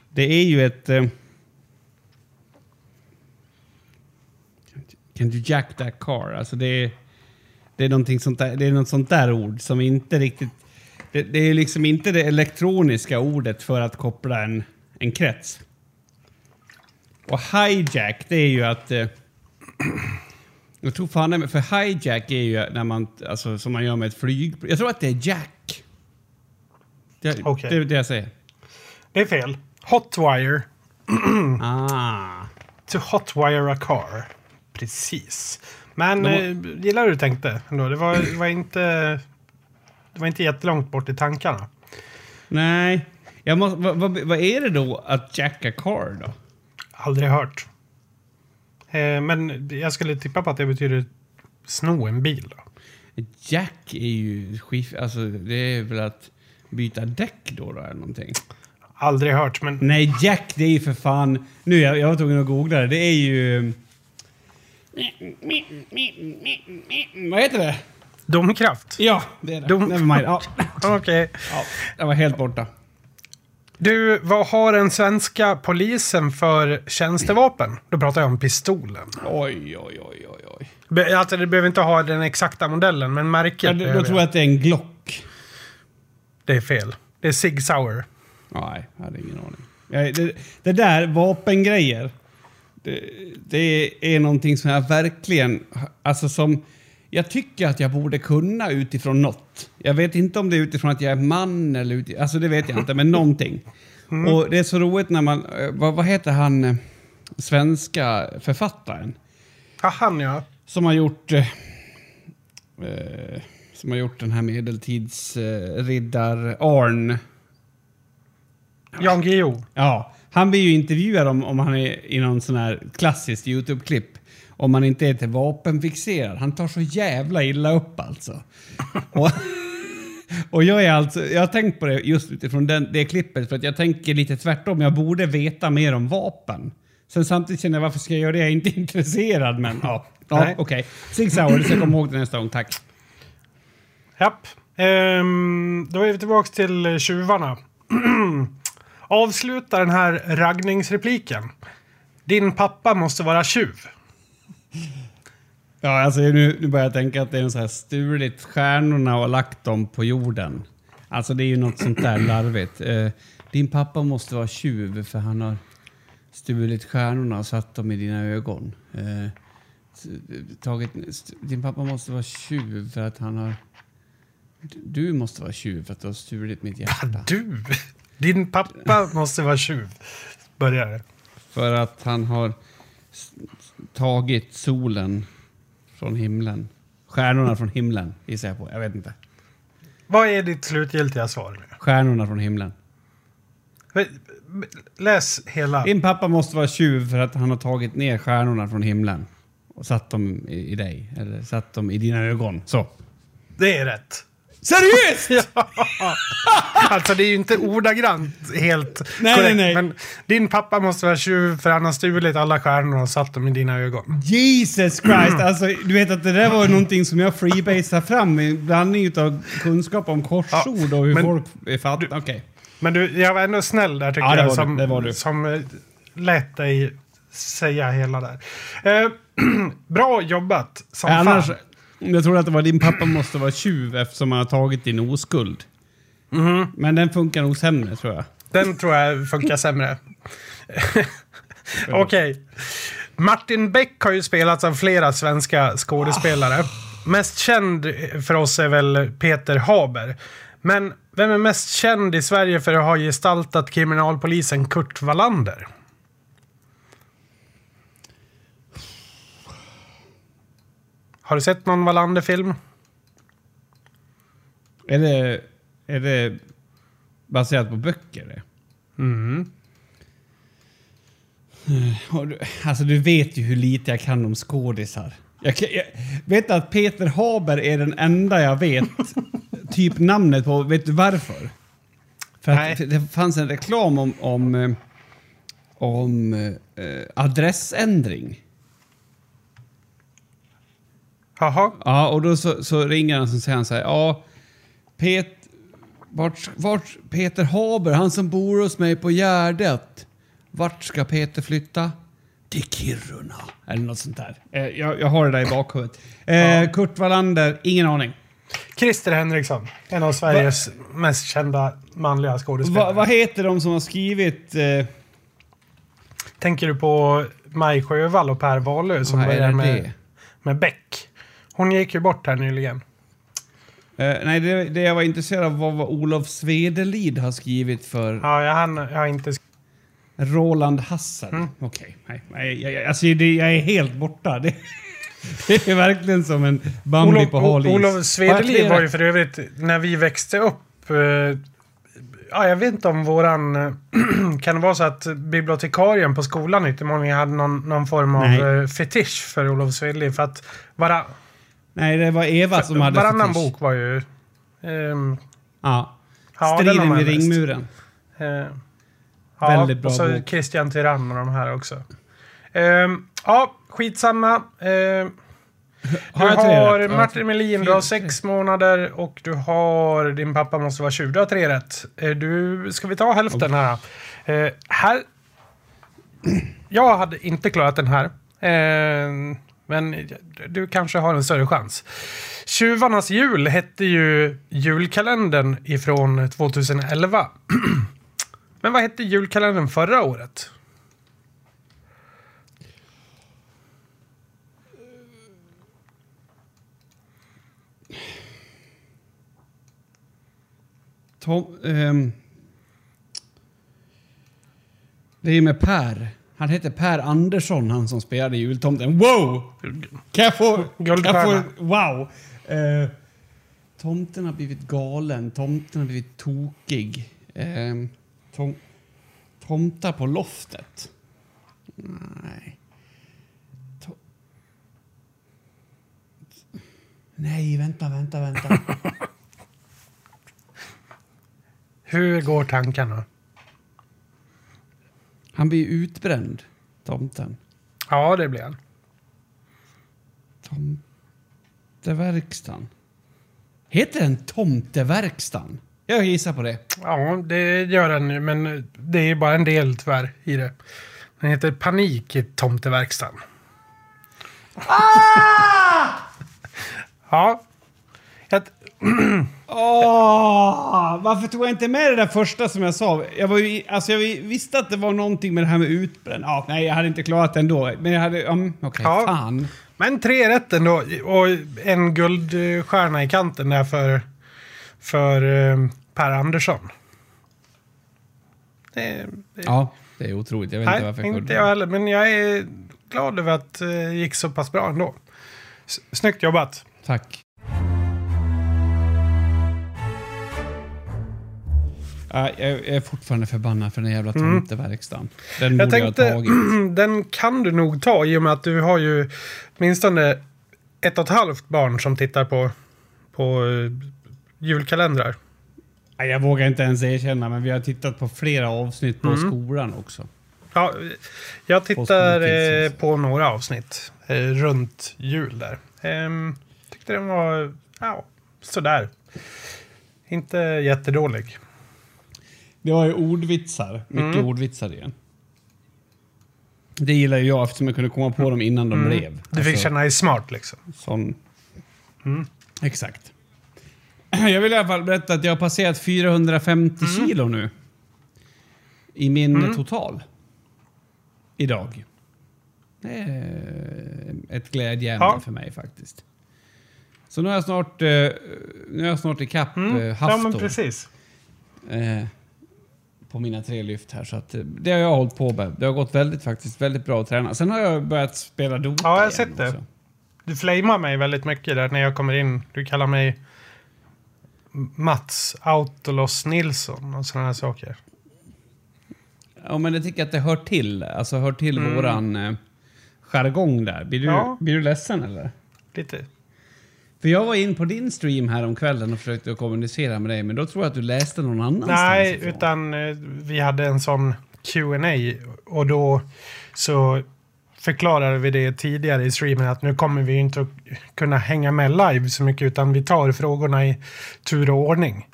det är ju ett... Um, can you jack that car? Alltså det är, det är någonting sånt där, det är något sånt där ord som inte riktigt... Det, det är liksom inte det elektroniska ordet för att koppla en, en krets. Och hijack, det är ju att... eh, jag tror fan det, för hijack är ju när man, alltså som man gör med ett flyg. Jag tror att det är jack. Det, Okej. det är det jag säger. Det är fel. Hotwire. <clears throat> Ah. To hotwire a car. Precis. Men De eh, gillar hur du tänkte ändå. Det var, det var inte... Det var inte jättelångt bort i tankarna. Nej. Jag måste, vad, vad, vad är det då att jacka car då? Aldrig hört. Eh, men jag skulle tippa på att det betyder sno en bil. Då. Jack är ju skif, alltså det är väl att byta däck då, då eller någonting. Aldrig hört, men Nej, Jack det är ju för fan... Nu jag, jag var tvungen att googla det. Det är ju... Vad heter det? domkraft. Ja, det är det. Dom- Never mind. Ja, <laughs> Okej. ja, jag var helt borta. Du, vad har den svenska polisen för tjänstevapen? Då pratar jag om pistolen. Oj, oj, oj, oj, oj. Be- Alltså, det behöver inte ha den exakta modellen, men märket. Ja, då tror jag att det är en Glock. Det är fel. Det är Sig Sauer. Nej, jag hade ingen aning. Det, det där, vapengrejer, det, det är någonting som jag verkligen... Alltså som... Jag tycker att jag borde kunna utifrån något. Jag vet inte om det är utifrån att jag är man eller utifrån... Alltså det vet jag inte, men någonting. Och det är så roligt när man... eh, Vad, vad heter han, eh, svenska författaren? Ja, han ja. Som har gjort... Eh, eh, som har gjort den här medeltidsriddar... Eh, Arn. Jan Guillou. Ja, han blir ju intervjuad om, om han är i någon sån här klassisk YouTube-klipp. Om man inte är till vapenfixerad. Han tar så jävla illa upp alltså. <laughs> och, och jag är alltså, jag har tänkt på det just utifrån den, det klippet för att jag tänker lite tvärtom. Jag borde veta mer om vapen. Sen samtidigt känner jag varför ska jag göra det? Jag är inte <laughs> intresserad men ja. Ja, okej. Sauer, det ska jag komma ihåg det nästa gång. Tack. Japp. Ehm, då är vi tillbaka till tjuvarna. <clears throat> Avsluta den här raggningsrepliken. Din pappa måste vara tjuv. Ja, alltså nu, nu börjar jag tänka att det är en så här stulit stjärnorna och lagt dem på jorden. Alltså det är ju något sånt där larvigt. Eh, din pappa måste vara tjuv för han har stulit stjärnorna och satt dem i dina ögon. Eh, tagit, st- din pappa måste vara tjuv för att han har... Du måste vara tjuv för att du har stulit mitt hjärta. Du! Din pappa måste vara tjuv. Börjar det. För att han har tagit solen från himlen. Stjärnorna från himlen gissar jag på. Jag vet inte. Vad är ditt slutgiltiga svar? nu? Stjärnorna från himlen. Läs hela. Din pappa måste vara tjuv för att han har tagit ner stjärnorna från himlen och satt dem i, i dig. Eller satt dem i dina ögon. Så. Det är rätt. Seriöst? <laughs> Alltså det är ju inte ordagrant helt Nej, korrekt. nej, nej. Men din pappa måste vara tjuv för han har stulit alla stjärnor och satt dem i dina ögon. Jesus Christ! Alltså, du vet att det där var någonting som jag freebasade fram en blandning av kunskap om korsord och hur folk är fattar. Okej. Men du, jag var ändå snäll där tycker Ja, jag. som, det var du. som eh, lät dig säga hela där. Eh, <clears throat> bra jobbat som Annars, fan. Jag tror att det var din pappa måste vara tjuv eftersom han har tagit din oskuld. Mhm. Men den funkar nog sämre tror jag. Den tror jag funkar sämre. <laughs> Okej. Martin Beck har ju spelats av flera svenska skådespelare. Mest känd för oss är väl Peter Haber. Men vem är mest känd i Sverige för att ha gestaltat kriminalpolisen Kurt Wallander? Har du sett någon Wallander-film? Är det, är det baserat på böcker? Mm. Du- Alltså du vet ju hur lite jag kan om skådisar. Jag, jag vet att Peter Haber är den enda jag vet <laughs> typ namnet på. Vet du varför? För Nej. att det fanns en reklam om, om, eh, om eh, adressändring. Jaha. Ja, och då så, så ringer han och så säger han så här. Ja, Pet, vart, vart, Peter Haber, han som bor hos mig på Gärdet. Vart ska Peter flytta? Till Kiruna. Eller något sånt där. Eh, jag, jag har det där i bakhuvudet. Eh, Kurt Wallander, ingen aning. Christer Henriksson. En av Sveriges mest kända manliga skådespelare. Va, vad heter de som har skrivit... Eh, Tänker du på Maj Sjövall och Per Wahlöö som det? med, med Beck? Hon gick ju bort här nyligen. Eh, nej, det, det jag var intresserad av var vad Olof Svedelid har skrivit för Ja, jag, hann, jag har inte... sk- Roland Hassel. Mm. Okej, nej. nej jag, jag, alltså, det, jag är helt borta. Det, <laughs> det är verkligen som en Bambi Olof, på hal. Olof Svedelid var ju för övrigt, när vi växte upp... Eh, ja, jag vet inte om våran... <clears throat> kan det vara så att bibliotekarien på skolan många hade någon, någon form av Nej. eh, fetisch för Olof Svedelid? För att vara, Nej, det var Eva som hade varannan fetisch. bok var ju... ehm, Ja. ja, Striden vid ringmuren. Eh, ja, Väldigt bra och så bok. Christian Tyrann och de här också. Ehm, ja, skitsamma. Du Har tre har Martin Melin, du har sex månader och du har... Din pappa måste vara 20, du har tre rätt. Eh, Du, ska vi ta hälften här? Eh, här... Jag hade inte klarat den här. Eh, men du kanske har en större chans. Tjuvarnas jul hette ju julkalendern ifrån 2011. <clears throat> Men vad hette julkalendern förra året? Tom, ehm, det är med Per. Han heter Per Andersson, han som spelade jultomten. Wow! Kan jag få... Kan jag Guldstjärna. få wow! Eh, tomten har blivit galen. Tomten har blivit tokig. Ehm, tom, tomtar på loftet. Nej. To- Nej, vänta, vänta, vänta. <laughs> Hur går tankarna? Han blir utbränd, tomten. Ja, det blir han. Tomteverkstan. Heter den Tomteverkstan? Jag gissar på det. Ja, det gör den ju, men det är bara en del tyvärr i det. Den heter Panik i Tomteverkstan. ja. Åh, varför tog jag inte med det där första som jag sa? Jag, var ju, alltså jag visste att det var någonting med det här med utbränd. Ja, nej, jag hade inte klarat det ändå. Men jag hade... Um, Okej, Ja. fan. men tre rätt ändå. Och en guldstjärna i kanten där för, för eh, Per Andersson. Det, det, Ja, det är otroligt. Jag vet inte varför Nej, jag inte jag heller. Men jag är glad över att eh, det gick så pass bra ändå. Snyggt jobbat. Tack. Ja, jag jag är fortfarande förbannad för den jävla tomteverkstan. Den Mm. Jag borde jag, tänkte, ha tagit. <clears throat> den kan du nog ta i och med att du har ju åtminstone ett och ett halvt barn som tittar på, på eh, julkalendrar. Jag vågar inte ens erkänna, men vi har tittat på flera avsnitt Mm. på skolan också. Ja, jag tittar Påskmåltids, eh, på några avsnitt eh, runt jul där. Ehm, tyckte den var ja, sådär. Inte jättedålig. Det var ju ordvitsar. Mycket Mm. ordvitsar igen. Det gillar ju jag eftersom jag kunde komma på dem innan de blev. Mm. Du fick Alltså, känna dig smart liksom. Sån... Mm. Exakt. <clears throat> Jag vill i alla fall berätta att jag har passerat 450 Mm. kilo nu. I min total. Idag. Det är ett glädjeämne Ja. för mig faktiskt. Så nu är jag snart, eh, nu är jag snart ikapp mm. Ja, haft men precis. eh, på mina tre lyft här. Så att, eh, det har jag hållit på med. Det har gått väldigt, faktiskt, väldigt bra att träna. Sen har jag börjat spela Dota Ja, jag har sett det. också. du flamar mig väldigt mycket där när jag kommer in. Du kallar mig Mats Autolos Nilsson och sådana här saker. Ja, men jag tycker att det hör till. Alltså hör till Mm. våran eh, jargong där. Blir du, Ja. blir du ledsen eller? Lite. För jag var in på din stream här om kvällen och försökte kommunicera med dig, men då tror jag att du läste någon annanstans Nej, ifrån. utan eh, vi hade en sån Q&A och då så förklarade vi det tidigare i streamen att nu kommer vi inte att kunna hänga med live så mycket utan vi tar frågorna i tur och ordning.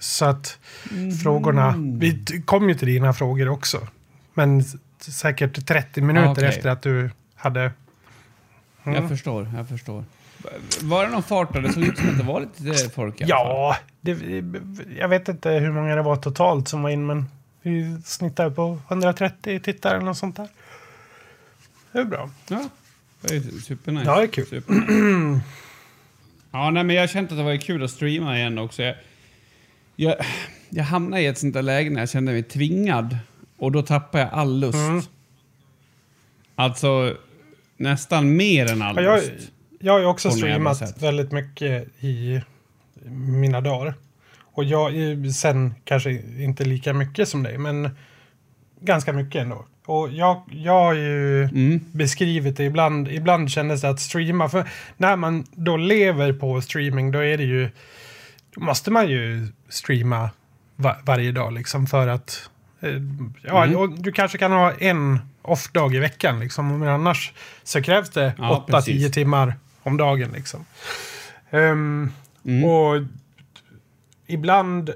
Så att frågorna, vi kom ju till dina frågor också. Men säkert 30 minuter okej. efter att du hade... Mm. Jag förstår, jag förstår. Var det någon fart då? Det såg ut som att det var lite folk i alla fall. Ja, det, jag vet inte hur många det var totalt som var in, men vi snittar på 130 tittare eller något sånt där. Det är bra. Ja, det är supernice. Ja, det är kul. Supernice. ja, nej, men jag känt att det var kul att streama igen också. Jag, jag, jag hamnade i ett sånt där läge när jag kände mig tvingad och då tappade jag all lust. Mm. Alltså nästan mer än all Ja, jag, lust. Jag har ju också streamat väldigt mycket i mina dagar. Och jag är sen kanske inte lika mycket som dig, men ganska mycket ändå. Och jag, jag har ju Mm. beskrivit det ibland. Ibland kändes det att streama, för när man då lever på streaming då är det ju, då måste man ju streama va, varje dag liksom för att, eh, ja, Mm. och du kanske kan ha en off-dag i veckan liksom, men annars så krävs det Ja, 8-10 precis. timmar om dagen liksom. Ehm, Mm. och ibland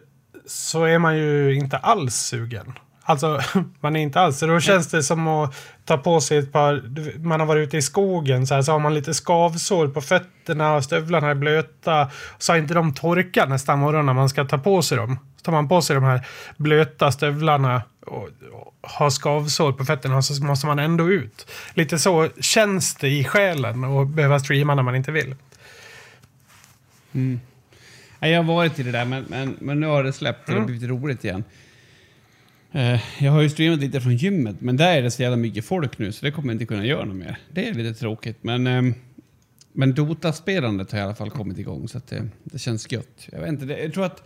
så är man ju inte alls sugen. Alltså, <laughs> man är inte alls. Så då känns det som att ta på sig ett par... Man har varit ute i skogen så, här, så har man lite skavsår på fötterna och stövlarna är blöta. Så har inte de torkat nästa morgon när man ska ta på sig dem. Så tar man på sig de här blöta stövlarna och, och har skavsår på fötterna så måste man ändå ut. Lite så känns det i själen att behöva streama när man inte vill. Mm. Jag har varit i det där, men, men, men nu har det släppt och det har Mm. blivit roligt igen. Eh, jag har ju streamat lite från gymmet, men där är det så jävla mycket folk nu så det kommer jag inte kunna göra något mer. Det är lite tråkigt, men, ehm, men Dota-spelandet har i alla fall kommit igång så det, det känns gött. Jag, vet inte, det, jag tror att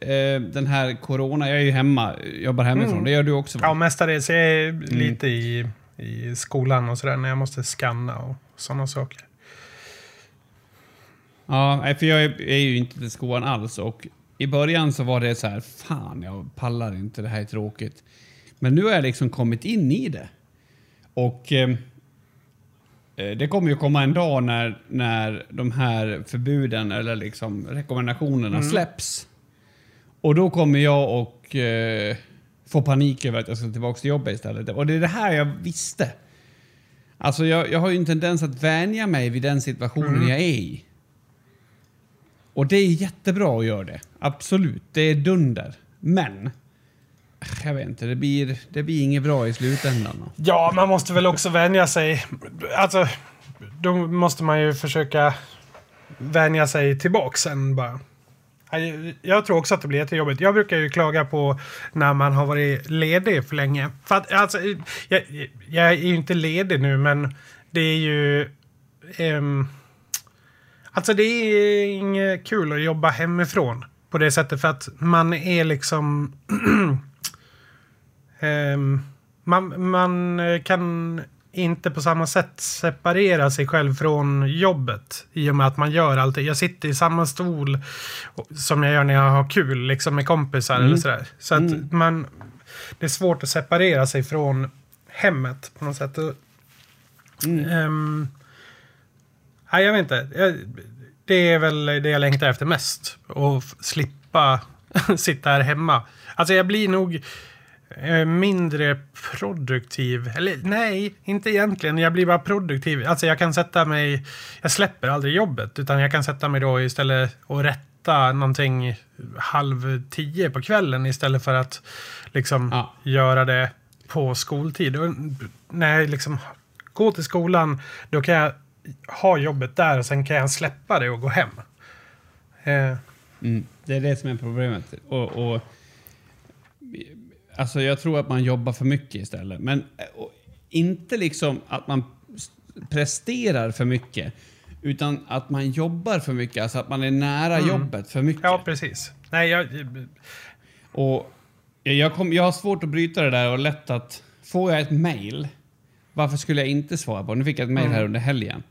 eh, den här corona, jag är ju hemma, jobbar hemifrån, Mm. det gör du också va? Ja, mestadels. Jag är lite i, i skolan och sådär när jag måste scanna och sådana saker. Ja, för jag är, är ju inte till skolan alls och i början så var det så här, fan jag pallar inte, det här är tråkigt. Men nu har jag liksom kommit in i det. Och eh, eh, det kommer ju komma en dag när, när de här förbuden eller liksom rekommendationerna släpps. Och då kommer jag och eh, få panik över att jag ska tillbaka till jobbet istället. Och det är det här jag visste. Alltså jag, jag har ju en tendens att vänja mig vid den situationen jag är i. Och det är jättebra att göra det. Absolut, det är dunder. Men, jag vet inte, det blir, det blir inget bra i slutändan. Ja, man måste väl också vänja sig. Alltså, då måste man ju försöka vänja sig tillbaka sen bara. Jag- tror också att det blir jättejobbigt. Jag brukar ju klaga på när man har varit ledig för länge. För att, alltså, jag, jag är ju inte ledig nu, men det är ju... Um, alltså det är inget kul att jobba hemifrån på det sättet för att man är liksom... <clears throat> ehm, man, man kan inte på samma sätt separera sig själv från jobbet i och med att man gör allt. Jag sitter i samma stol som jag gör när jag har kul liksom med kompisar eller sådär. Så att man, det är svårt att separera sig från hemmet på något sätt. Och, ehm, nej, jag vet inte. Det är väl det jag längtar efter mest. Att slippa <laughs> sitta här hemma. Alltså jag blir nog eh, mindre produktiv. Eller nej, inte egentligen. Jag blir bara produktiv. Alltså jag kan sätta mig... Jag släpper aldrig jobbet. Utan jag kan sätta mig då istället och rätta någonting halv tio på kvällen istället för att liksom Ja. göra det på skoltid. Och när jag liksom går till skolan, då kan jag ha jobbet där och sen kan jag släppa det och gå hem. Eh, Mm. Det är det som är problemet. Och, och, alltså jag tror att man jobbar för mycket istället. Men inte liksom att man presterar för mycket. Utan att man jobbar för mycket, alltså att man är nära jobbet för mycket. Mm. Ja, precis. Nej, jag... Och jag, kom, jag har svårt att bryta det där och lätt att... Får jag ett mail, varför skulle jag inte svara på? Nu fick jag ett mail här under helgen.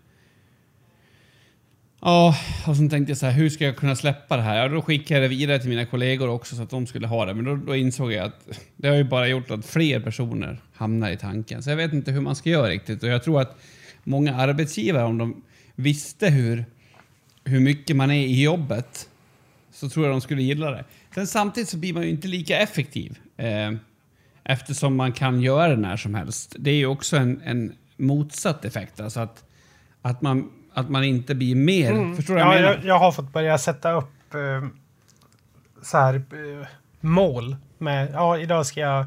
Ja, och sen tänkte jag så här, hur ska jag kunna släppa det här? Ja, då skickade jag det vidare till mina kollegor också så att de skulle ha det. Men då, då insåg jag att det har ju bara gjort att fler personer hamnar i tanken. Så jag vet inte hur man ska göra riktigt. Och jag tror att många arbetsgivare, om de visste hur, hur mycket man är i jobbet, så tror jag de skulle gilla det. Sen samtidigt så blir man ju inte lika effektiv. Eh, eftersom man kan göra det när som helst. Det är ju också en, en motsatt effekt. Alltså att, att, man, att man inte blir mer... Förstår du vad Mm. Ja, jag menar? jag, jag har fått börja sätta upp eh, så här eh, mål med, ja, idag ska jag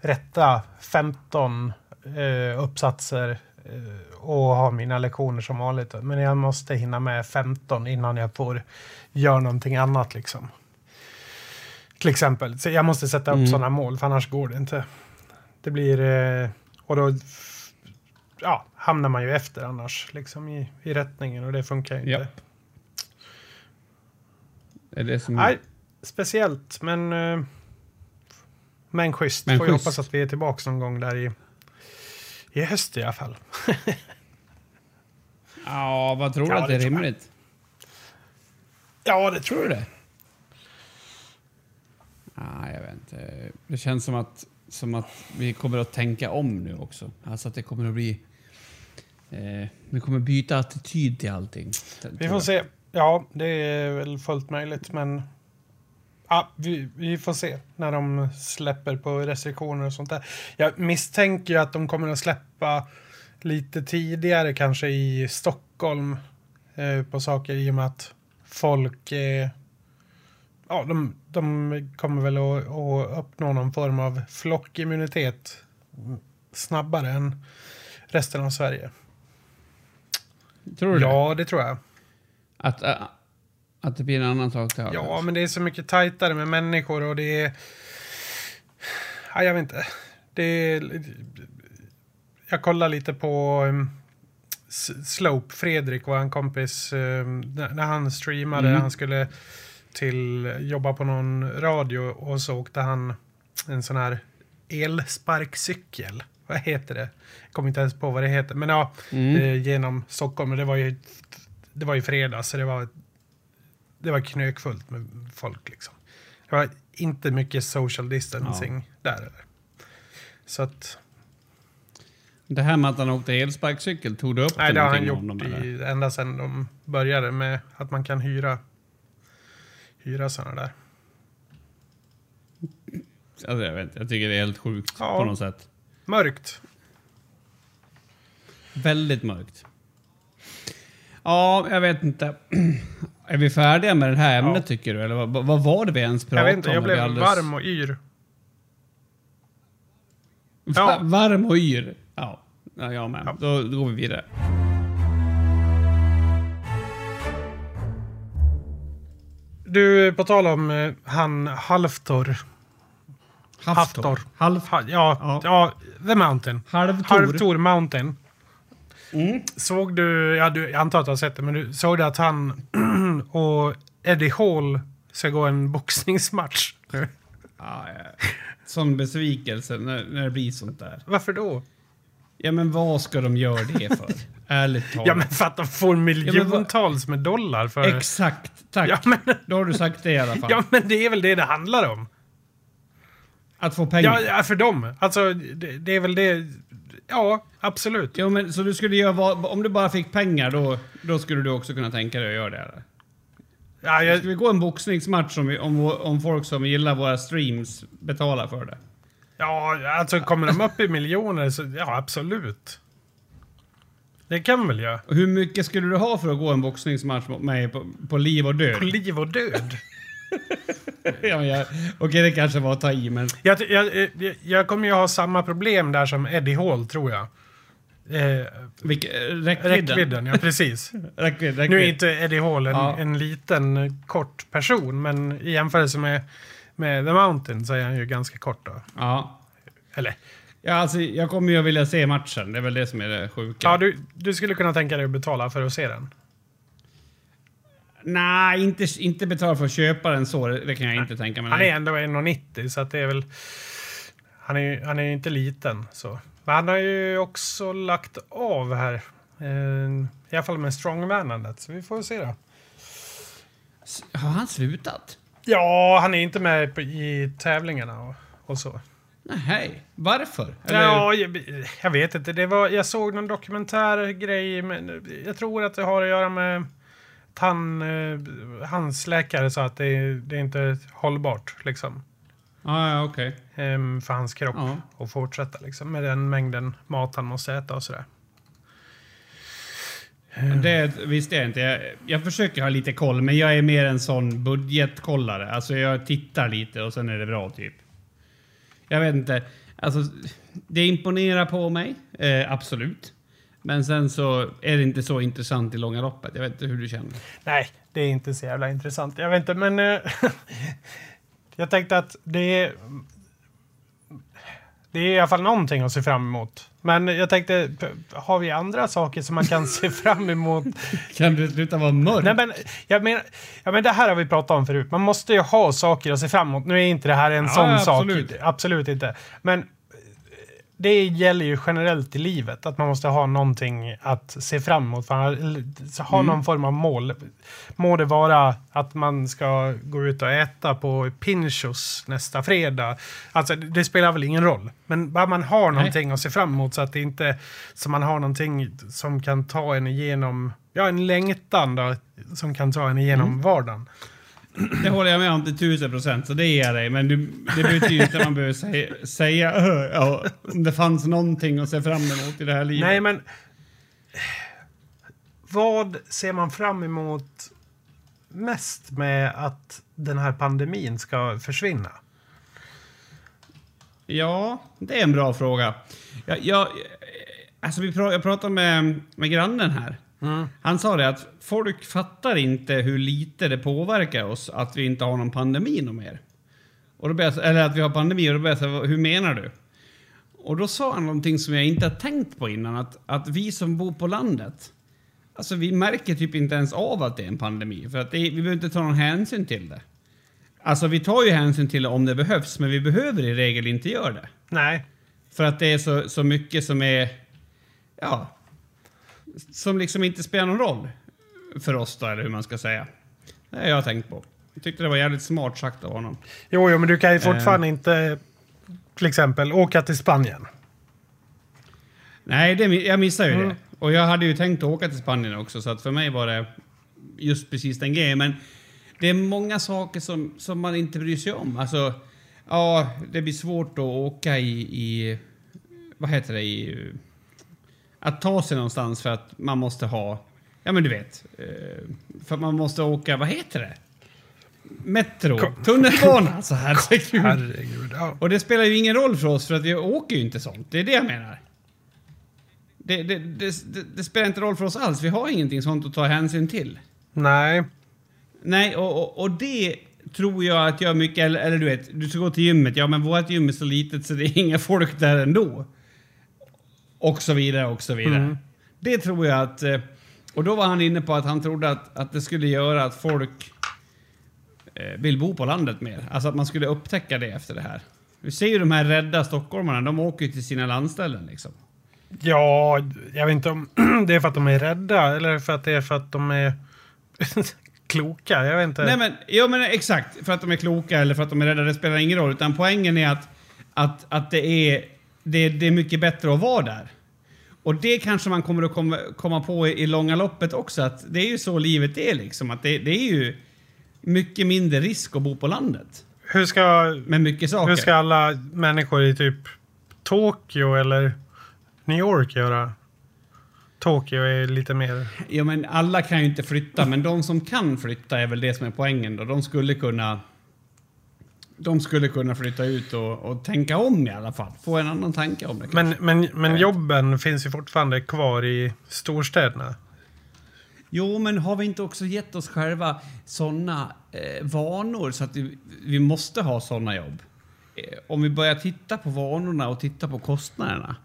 rätta 15 eh, uppsatser eh, och ha mina lektioner som vanligt. Men jag måste hinna med 15 innan jag får göra någonting annat liksom. Till exempel. Så jag måste sätta upp Mm. sådana mål, för annars går det inte. Det blir... Eh, och då ja, hamnar man ju efter annars liksom i, i rättningen och det funkar ju inte. Japp. Det är det som... Nej, speciellt men... eh, Men schysst. Men Får schysst. hoppas att vi är tillbaka någon gång där i, i höst i alla fall. <laughs> Ja, vad tror du Ja, att det är rimligt? Ja, det Tror du det? Ja, jag vet inte. Det känns som att, som att vi kommer att tänka om nu också. Alltså att det kommer att bli... Eh, vi kommer byta attityd till allting. Vi får se. Ja, det är väl fullt möjligt, men... Ja, vi, vi får se när de släpper på restriktioner och sånt där. Jag misstänker ju att de kommer att släppa lite tidigare kanske i Stockholm eh, på saker i och med att folk... Eh, ja, de, de kommer väl att, att uppnå någon form av flockimmunitet snabbare än resten av Sverige. Tror du det? Ja, det tror jag. Att, äh, att det blir en annan sak där? Ja, men det är så mycket tajtare med människor och det är... Ja, jag vet inte. Det är... Jag kollar lite på um, S- Slope, Fredrik, vår kompis, um, när när han streamade, Mm. han skulle till jobba på någon radio och så åkte han en sån här elsparkcykel. Vad heter det? Jag kommer inte ens på vad det heter. Men ja, Mm. eh, genom Stockholm. Det var ju, det var ju fredag så det var, det var knökfullt med folk liksom. Det var inte mycket social distancing där. Eller? Så att, Det här med att han åkte elsparkcykel, tog du upp nej, det har han gjort dem, i, ända sedan de började med att man kan hyra, hyra sådana där. Alltså, jag, vet, jag tycker det är helt sjukt Ja. på något sätt. Mörkt. Väldigt mörkt. Ja, jag vet inte. <clears throat> Är vi färdiga med det här ämnet Ja. tycker du? Eller vad, vad var det vi ens Jag pratade vet inte, om? jag blev alldeles- varm och yr. Ja. Varm och yr. Ja, ja jag med. Ja. Då, då går vi vidare. Du, på tal om eh, han Halftor. Haftor. Halv, Ha, ja, Ja. ja. The Mountain. halvtor. Halvtor Mountain. Mm. Såg du, ja du, jag antar att du har sett det, men du såg du att han <clears throat> och Eddie Hall ska gå en boxningsmatch? nu? Ja, ja. Sån besvikelse när, när det blir sånt där. Varför då? Ja, men vad ska de göra det för? <laughs> Ärligt talat. Ja, men för att de får miljontals med dollar för... Exakt, tack. Ja, men, Då har du sagt det i alla fall. ja, men det är väl det det handlar om. Att få pengar. Ja, för dem. Alltså, det, det är väl det... Ja, absolut. Jo, men så du skulle göra vad, om du bara fick pengar då, då skulle du också kunna tänka dig att göra det? Eller? Ja, jag, Ska vi gå en boxningsmatch om, vi, om, om folk som gillar våra streams betalar för det? ja, alltså kommer de upp i miljoner så ja, absolut. Det kan väl. Och hur mycket skulle du ha för att gå en boxningsmatch mot mig på, på liv och död? På liv och död. <laughs> <laughs> ja, jag, okej, det kanske var att ta i, men... Jag, jag, jag, jag kommer ju ha samma problem där som Eddie Hall, tror jag. Eh, Vilk, räckvidden? räckvidden, ja precis. <laughs> Räckvidd, räckvidd. Nu är inte Eddie Hall en, Ja. en liten eh, kort person, men i jämförelse med, med The Mountain så är han ju ganska kort då. Ja. Eller, ja, alltså jag kommer ju att vilja se matchen. Det är väl det som är det sjuka. ja, du, du skulle kunna tänka dig att betala för att se den. Nej, inte, inte betala för att köpa den så. Det kan jag inte tänka mig. Han är nej. ändå 1,90 så att det är väl... Han är, han är ju inte liten så. Men han har ju också lagt av här. Eh, I alla fall med strongmanandet. Så vi får se då. Har han slutat? Ja, han är inte med i tävlingarna och, och så. Nej, varför? Eller- Ja, jag, jag vet inte. Det var, jag såg någon dokumentärgrej. Men jag tror att det har att göra med han, eh, hans läkare sa att det, det är inte hållbart liksom, Ja, ja, okej. em, för hans kropp Ja. att fortsätta liksom, med den mängden mat han måste äta och sådär. Det visste jag inte. Jag, jag försöker ha lite koll, men jag är mer en sån budgetkollare. Alltså jag tittar lite och sen är det bra typ. Jag vet inte. Alltså, det imponerar på mig, eh, absolut. Men sen så är det inte så intressant i långa loppet. Jag vet inte hur du känner. Nej, det är inte så jävla intressant. Jag vet inte, men eh, <laughs> jag tänkte att det är, det är i alla fall någonting att se fram emot. Men jag tänkte, har vi andra saker som man kan se <laughs> fram emot? Kan du sluta vara mörk? Nej, men, jag menar, ja, men det här har vi pratat om förut. Man måste ju ha saker att se fram emot. Nu är inte det här en Ja, sån absolut. sak. Absolut inte. Men det gäller ju generellt i livet. Att man måste ha någonting att se fram emot. För ha Mm. någon form av mål. Må det vara att man ska gå ut och äta på Pinchos nästa fredag. Alltså det spelar väl ingen roll. Men bara man har någonting att se fram emot så att det inte... Så man har någonting som kan ta en igenom... Ja, en längtan då. Som kan ta en igenom Mm. vardagen. Det håller jag med om till tusen procent, så det ger jag dig. Men du, det betyder inte att man behöver säga, säga "Öh, ja, om det fanns någonting att se fram emot i det här livet. Nej, men... Vad ser man fram emot mest med att den här pandemin ska försvinna? Ja, det är en bra fråga. Jag, jag, alltså vi pra, jag pratade med, med grannen här. Han sa det att folk fattar inte hur lite det påverkar oss att vi inte har någon pandemi någon mer. Och då började, eller att vi har pandemi och då började jag hur menar du? Och då sa han någonting som jag inte har tänkt på innan, att, att vi som bor på landet, alltså vi märker typ inte ens av att det är en pandemi, för att det, vi behöver inte ta någon hänsyn till det. Alltså vi tar ju hänsyn till det om det behövs, men vi behöver i regel inte göra det. Nej. För att det är så, så mycket som är, ja, som liksom inte spelar någon roll för oss då, eller hur man ska säga. Det har jag tänkt på. Jag tyckte det var jävligt smart sagt av honom. Jo, jo, men du kan ju Eh. fortfarande inte till exempel åka till Spanien. Nej, det, jag missade ju det. Och jag hade ju tänkt att åka till Spanien också, så att för mig var det just precis den grejen. Men det är många saker som, som man inte bryr sig om. Alltså, ja, det blir svårt att åka i, i vad heter det, i, att ta sig någonstans för att man måste ha, ja men du vet, eh, för att man måste åka, vad heter det? Metro, Kom- tunnelbana, <laughs> alltså herregud. Herregud. Ja. Och det spelar ju ingen roll för oss för att vi åker ju inte sånt. Det är det jag menar. Det, det, det, det, det spelar inte roll för oss alls. Vi har ingenting sånt att ta hänsyn till. Nej. Nej, och, och, och det tror jag att jag mycket... Eller, eller du vet, du ska gå till gymmet. Ja, men vårt gym är så litet så det är inga folk där ändå. Och så vidare, och så vidare. Mm. Det tror jag att... eh, Och då var han inne på att han trodde att, att det skulle göra att folk eh, vill bo på landet mer. Alltså att man skulle upptäcka det efter det här. Vi ser ju de här rädda stockholmarna, de åker ju till sina landställen liksom. Ja, jag vet inte om <clears throat> det är för att de är rädda eller för att det är för att de är <laughs> kloka. Jag vet inte. Nej men, ja men exakt, för att de är kloka eller för att de är rädda, det spelar ingen roll. Utan poängen är att, att, att det, är, det, det är mycket bättre att vara där. Och det kanske man kommer att komma, komma på i, i långa loppet också, att det är ju så livet är liksom. Att det, det är ju mycket mindre risk att bo på landet. hur, ska, Med mycket saker. hur ska alla människor i typ Tokyo eller New York göra? Tokyo är lite mer... Ja, men alla kan ju inte flytta, men de som kan flytta är väl det som är poängen då. De skulle kunna... De skulle kunna flytta ut och, och tänka om i alla fall. Få en annan tanke om det. Men, men, men jobben finns ju fortfarande kvar i storstäderna. Jo, men har vi inte också gett oss själva såna eh, vanor så att vi, vi måste ha såna jobb? Eh, om vi börjar titta på vanorna och titta på kostnaderna,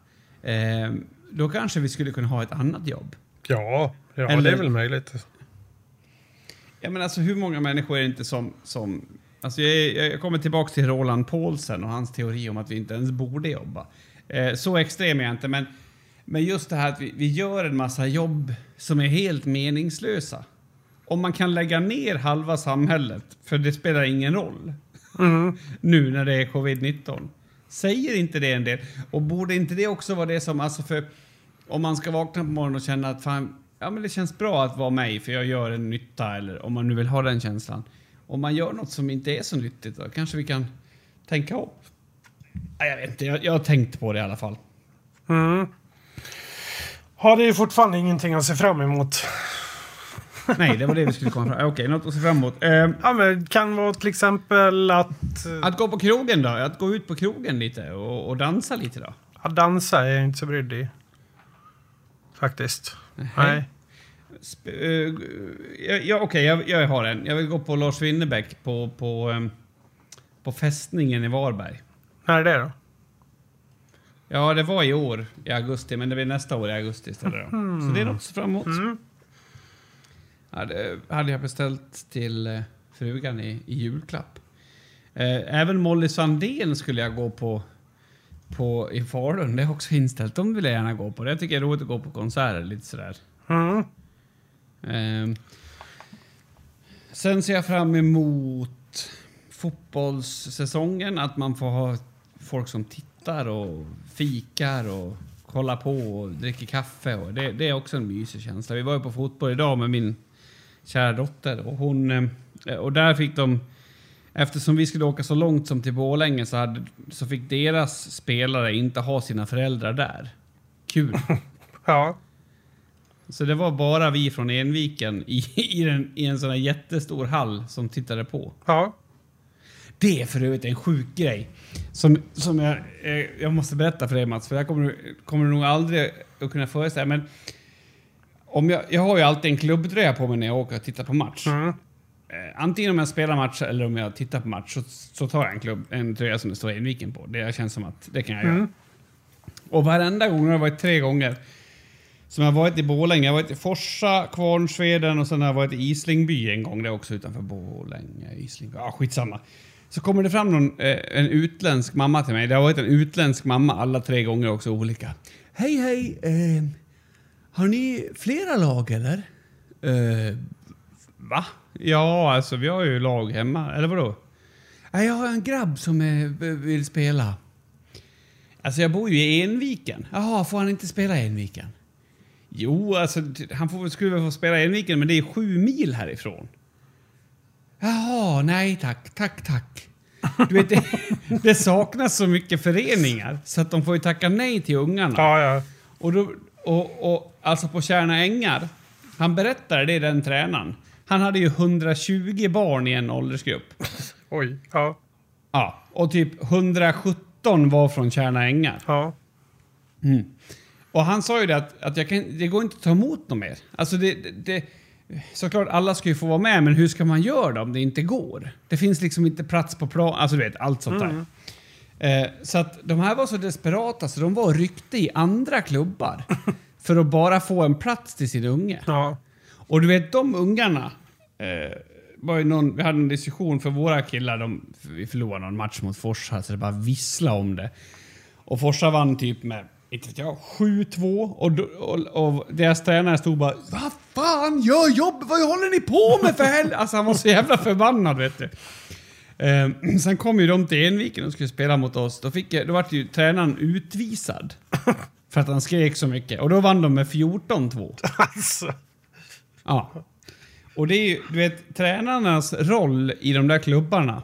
eh, då kanske vi skulle kunna ha ett annat jobb. Ja, ja Eller- det är väl möjligt. Ja, men alltså hur många människor är det inte som... som alltså jag, jag kommer tillbaka till Roland Paulsen och hans teori om att vi inte ens borde jobba. Eh, så extrem är jag inte, men, men just det här att vi, vi gör en massa jobb som är helt meningslösa. Om man kan lägga ner halva samhället, för det spelar ingen roll <laughs> nu när det är covid-19. Säger inte det en del? Och borde inte det också vara det som, alltså för om man ska vakna på morgonen och känna att fan, ja men det känns bra att vara mig för jag gör en nytta eller om man nu vill ha den känslan. Om man gör något som inte är så nyttigt då kanske vi kan tänka om. Nej, jag vet inte, jag, jag har tänkt på det i alla fall. Mm. Har det är fortfarande ingenting att se fram emot. Nej, det var det vi skulle komma fram Okej, något att se fram emot. Eh, Ja, men kan vara till exempel att, eh, att gå på krogen då? Att gå ut på krogen lite och, och dansa lite då? att dansa är jag inte så brydd i. Faktiskt. Nej. Nej. Eh, ja, Okej, jag, jag har en. Jag vill gå på Lars Winnerbäck på, på, ehm, på fästningen i Varberg. När är det då? Ja, det var i år i augusti, men det blir nästa år i augusti istället. Då. Så det är något att se fram emot. Mm. Ja, det hade jag beställt till eh, frugan i, i julklapp. Eh, även Molly Sandén skulle jag gå på, på i Falun. Det är också inställt. De vill jag gärna gå på. Jag tycker det är roligt att gå på konserter lite sådär. Mm. Eh, sen ser jag fram emot fotbollssäsongen. Att man får ha folk som tittar och fikar och kollar på och dricker kaffe. Och det, det är också en mysig känsla. Vi var ju på fotboll idag med min kära dotter och hon... Eh, och där fick de... Eftersom vi skulle åka så långt som till Borlänge så, hade, så fick deras spelare inte ha sina föräldrar där. Kul. <laughs> Ja. Så det var bara vi från Enviken i, i, den, i en sån här jättestor hall som tittade på. Ja. Det är för övrigt en sjuk grej. Som, som jag, eh, jag måste berätta för dig Mats, för jag kommer, kommer du nog aldrig att kunna föreställa Men om jag, jag har ju alltid en klubbtröja på mig när jag åker och tittar på match. Mm. Eh, antingen om jag spelar match eller om jag tittar på match så, så tar jag en, klubb, en tröja som det står Enviken på. Det känns som att det kan jag göra. Mm. Och varenda gång, det har varit tre gånger, som jag varit i Borlänge, jag har varit i Forsa, Kvarnsveden och sen har jag varit i Islingby en gång. Det är också utanför Borlänge, Islingby. Ja, skitsamma. Så kommer det fram någon, eh, en utländsk mamma till mig. Det har varit en utländsk mamma alla tre gånger också olika. Hej, hej. Eh, har ni flera lag eller? Eh, va? Ja, alltså vi har ju lag hemma. Eller vadå? Ja, jag har en grabb som eh, vill spela. Alltså jag bor ju i Enviken. Jaha, får han inte spela i Enviken? Jo, alltså han får, skulle väl få spela i Enviken, men det är sju mil härifrån. Jaha, nej tack, tack, tack. Du vet, det, <laughs> det saknas så mycket föreningar så att de får ju tacka nej till ungarna. Ja, ja. Och, då, och, och alltså på Tjärna Ängar, han berättade det den tränaren. Han hade ju 120 barn i en åldersgrupp. <laughs> Oj. Ja. Ja, och typ 117 var från Tjärna Ängar. Ja. Mm. Och han sa ju det att, att jag kan, det går inte att ta emot något mer. Alltså det, det, det, såklart alla ska ju få vara med, men hur ska man göra då om det inte går? Det finns liksom inte plats på plan, alltså du vet allt sånt där. Eh, så att de här var så desperata så de var och ryckte i andra klubbar <laughs> för att bara få en plats till sin unge. Ja. Och du vet, de ungarna... Eh, var ju någon, vi hade en diskussion för våra killar, de, vi förlorade någon match mot Forsa så det bara vissla om det. Och Forsa vann typ med, inte vet jag, 7-2 och, och, och deras tränare stod bara Vad fan, gör jobb! Vad håller ni på med för helvete? Alltså han var så jävla förbannad vet du. Eh, <clears throat> sen kom ju de till Enviken och skulle spela mot oss. Då, fick, då vart ju tränaren utvisad. För att han skrek så mycket. Och då vann de med 14-2. Alltså. Ja. Och det är ju, du vet, tränarnas roll i de där klubbarna.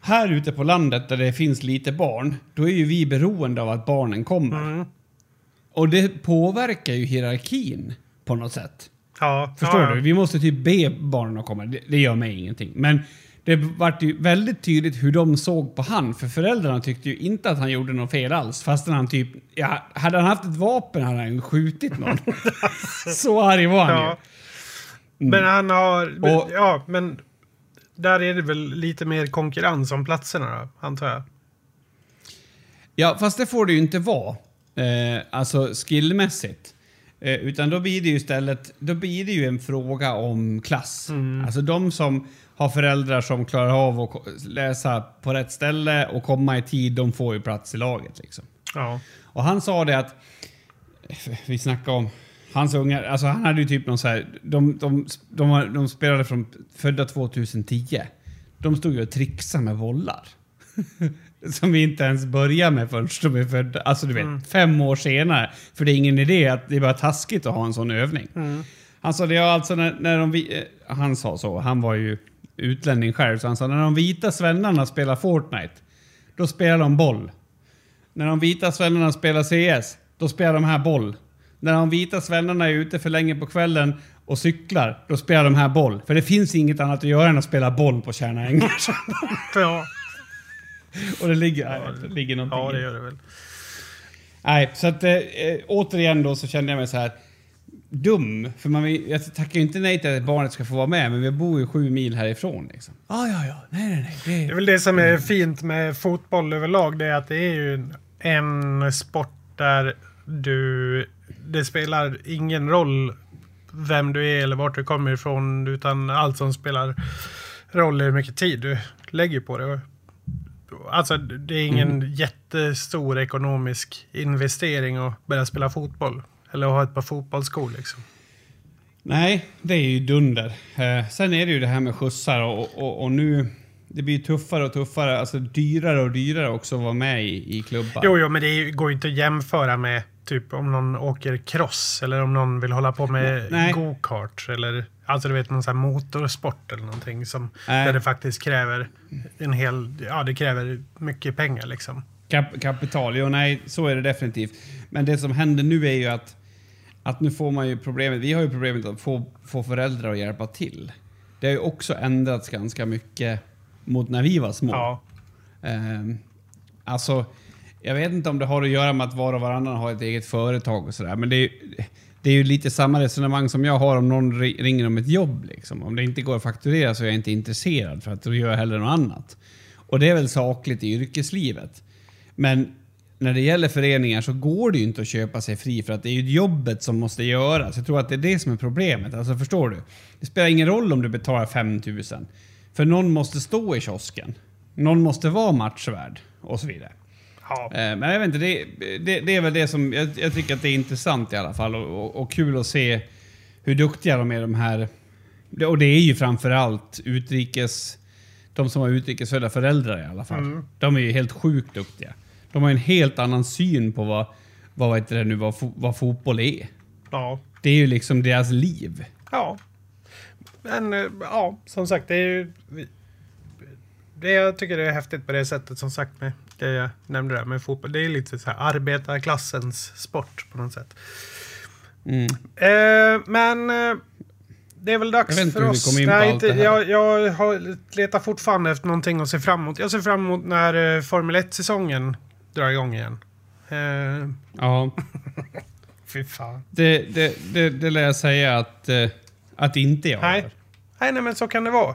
Här ute på landet där det finns lite barn, då är ju vi beroende av att barnen kommer. Och det påverkar ju hierarkin på något sätt. Ja. Förstår ja, ja. du? Vi måste typ be barnen att komma. Det, det gör mig ingenting. Men det vart ju väldigt tydligt hur de såg på han. För föräldrarna tyckte ju inte att han gjorde något fel alls. Fastän han typ... Ja, hade han haft ett vapen hade han ju skjutit någon. <laughs> Så arg var han ju. Ja. Men han har... Men, Mm. Och- ja, men... Där är det väl lite mer konkurrens om platserna då, antar jag. Ja, fast det får det ju inte vara. Eh, alltså skillmässigt. Eh, utan då blir det ju istället då blir det ju en fråga om klass. Alltså de som har föräldrar som klarar av att läsa på rätt ställe och komma i tid, de får ju plats i laget. Liksom. Ja. Och han sa det att, vi snackade om hans ungar, alltså han hade ju typ någon så här, de, de, de, de spelade från födda 2010. De stod ju och trixade med bollar. <laughs> Som vi inte ens börjar med förrän de är födda. Alltså du vet, fem år senare. För det är ingen idé att det är bara taskigt att ha en sån övning. Han sa det, ja, alltså när, när de, vi- eh, han sa så, han var ju utlänning själv, så han sa när de vita svennarna spelar Fortnite, då spelar de boll. När de vita svennarna spelar CS, då spelar de här boll. När de vita svennarna är ute för länge på kvällen och cyklar, då spelar de här boll. För det finns inget annat att göra än att spela boll på Tjärna ängar. <laughs> Ja. och det ligger, nej, det ligger någonting ja, det gör det väl. Nej, så att eh, eh, återigen då så kände jag mig så här dum. För man, jag tackar ju inte nej till att barnet ska få vara med, men vi bor ju sju mil härifrån. Liksom. Ah, ja, ja, nej, nej, nej. Det är Det, väl det som är fint med fotboll överlag. Det är att det är ju en- en sport där du... Det spelar ingen roll vem du är eller vart du kommer ifrån. Utan allt som spelar roll är hur mycket tid du lägger på det. Alltså det är ingen jättestor ekonomisk investering att börja spela fotboll. Eller att ha ett par fotbollsskor liksom. nej, det är ju dunder. Eh, sen är det ju det här med skjutsar och, och, och nu... Det blir tuffare och tuffare, alltså dyrare och dyrare också att vara med i, i klubbar. Jo, jo, men det går ju inte att jämföra med typ om någon åker cross eller om någon vill hålla på med Nej. go-kart eller alltså du vet någon sån här motorsport eller någonting som Nej. där det faktiskt kräver en hel, ja det kräver mycket pengar liksom. Kap kapital, jo nej, så är det definitivt. Men det som händer nu är ju att, att nu får man ju problemet, vi har ju problemet att få, få föräldrar att hjälpa till. Det har ju också ändrats ganska mycket mot när vi var små. Ja, Ehm, alltså, jag vet inte om det har att göra med att var och varannan har ett eget företag och sådär, men det är, ju- det är ju lite samma resonemang som jag har om någon ringer om ett jobb. Liksom. Om det inte går att fakturera så är jag inte intresserad för att då gör jag hellre något annat. Och det är väl sakligt i yrkeslivet. Men när det gäller föreningar så går det ju inte att köpa sig fri för att det är ju jobbet som måste göras. Jag tror att det är det som är problemet. Alltså förstår du? Det spelar ingen roll om du betalar 5000. För någon måste stå i kiosken. Någon måste vara matchvärd och så vidare ja. Eh, Men jag vet inte, det, det, det är väl det som jag, jag tycker att det är intressant i alla fall och, och, och kul att se hur duktiga de är de här. Och det är ju framförallt utrikes, de som har utrikesfödda föräldrar i alla fall. De är ju helt sjukt duktiga. De har en helt annan syn på vad, vad, heter det nu, vad, vad fotboll är. ja. Det är ju liksom deras liv. Ja. Men eh, ja, som sagt, det är ju... Det jag tycker det är häftigt på det sättet, som sagt, med det jag nämnde där med fotboll. Det är lite så här arbetarklassens sport på något sätt. Mm. Eh, men eh, det är väl dags för oss. Nej, inte, jag, jag har, letar fortfarande efter någonting att se fram emot. Jag ser fram emot när eh, Formel 1-säsongen drar igång igen. Eh, Ja, <laughs> fy fan. det, det, det, det lär jag säga att, eh, att inte jag Nej. Nej, nej, men så kan det vara.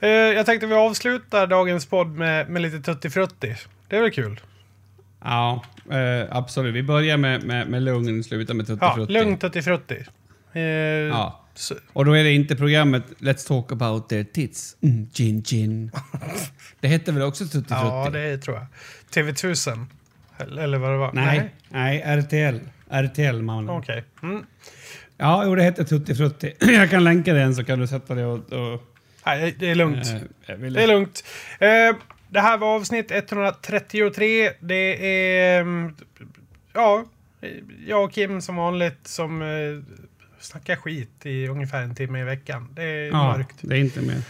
Eh, jag tänkte vi avslutar dagens podd med, med lite Tutti Frutti. Det är väl kul? Ja, eh, absolut. Vi börjar med, med, med lugn, slutar med tutti Ja, frutti. lugn Tutti Frutti. Eh, Ja. så, Och då är det inte programmet Let's talk about their tits. Mm, gin gin. det hette väl också tutti frutti? ja, det tror jag. TV1000. Eller, vad det var. Nej, nej, RTL. RTL, mannen. Okej. Mm. Ja, jo, det hette tutti frutti. <clears throat> jag kan länka den så kan du sätta det och... och Nej, det är lugnt. vill- Det är lugnt. Eh, det här var avsnitt 133. Det är... mm, Ja, jag och Kim som vanligt som eh, snackar skit i ungefär en timme i veckan. Det är ja, mörkt. det är inte mer.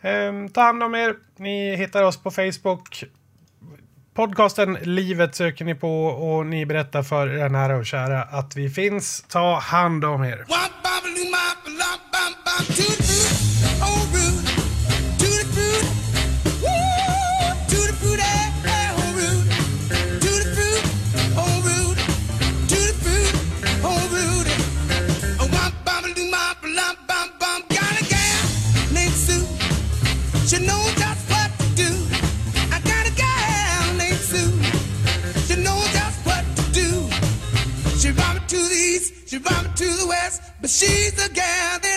Eh, ta hand om er. Ni hittar oss på Facebook. Podcasten Livet söker ni på och ni berättar för era nära och kära att vi finns. Ta hand om er. She knows just what to do. I got a named Sue. She knows just what to do. She brought me to the east, she brought me to the west, But she's the gal that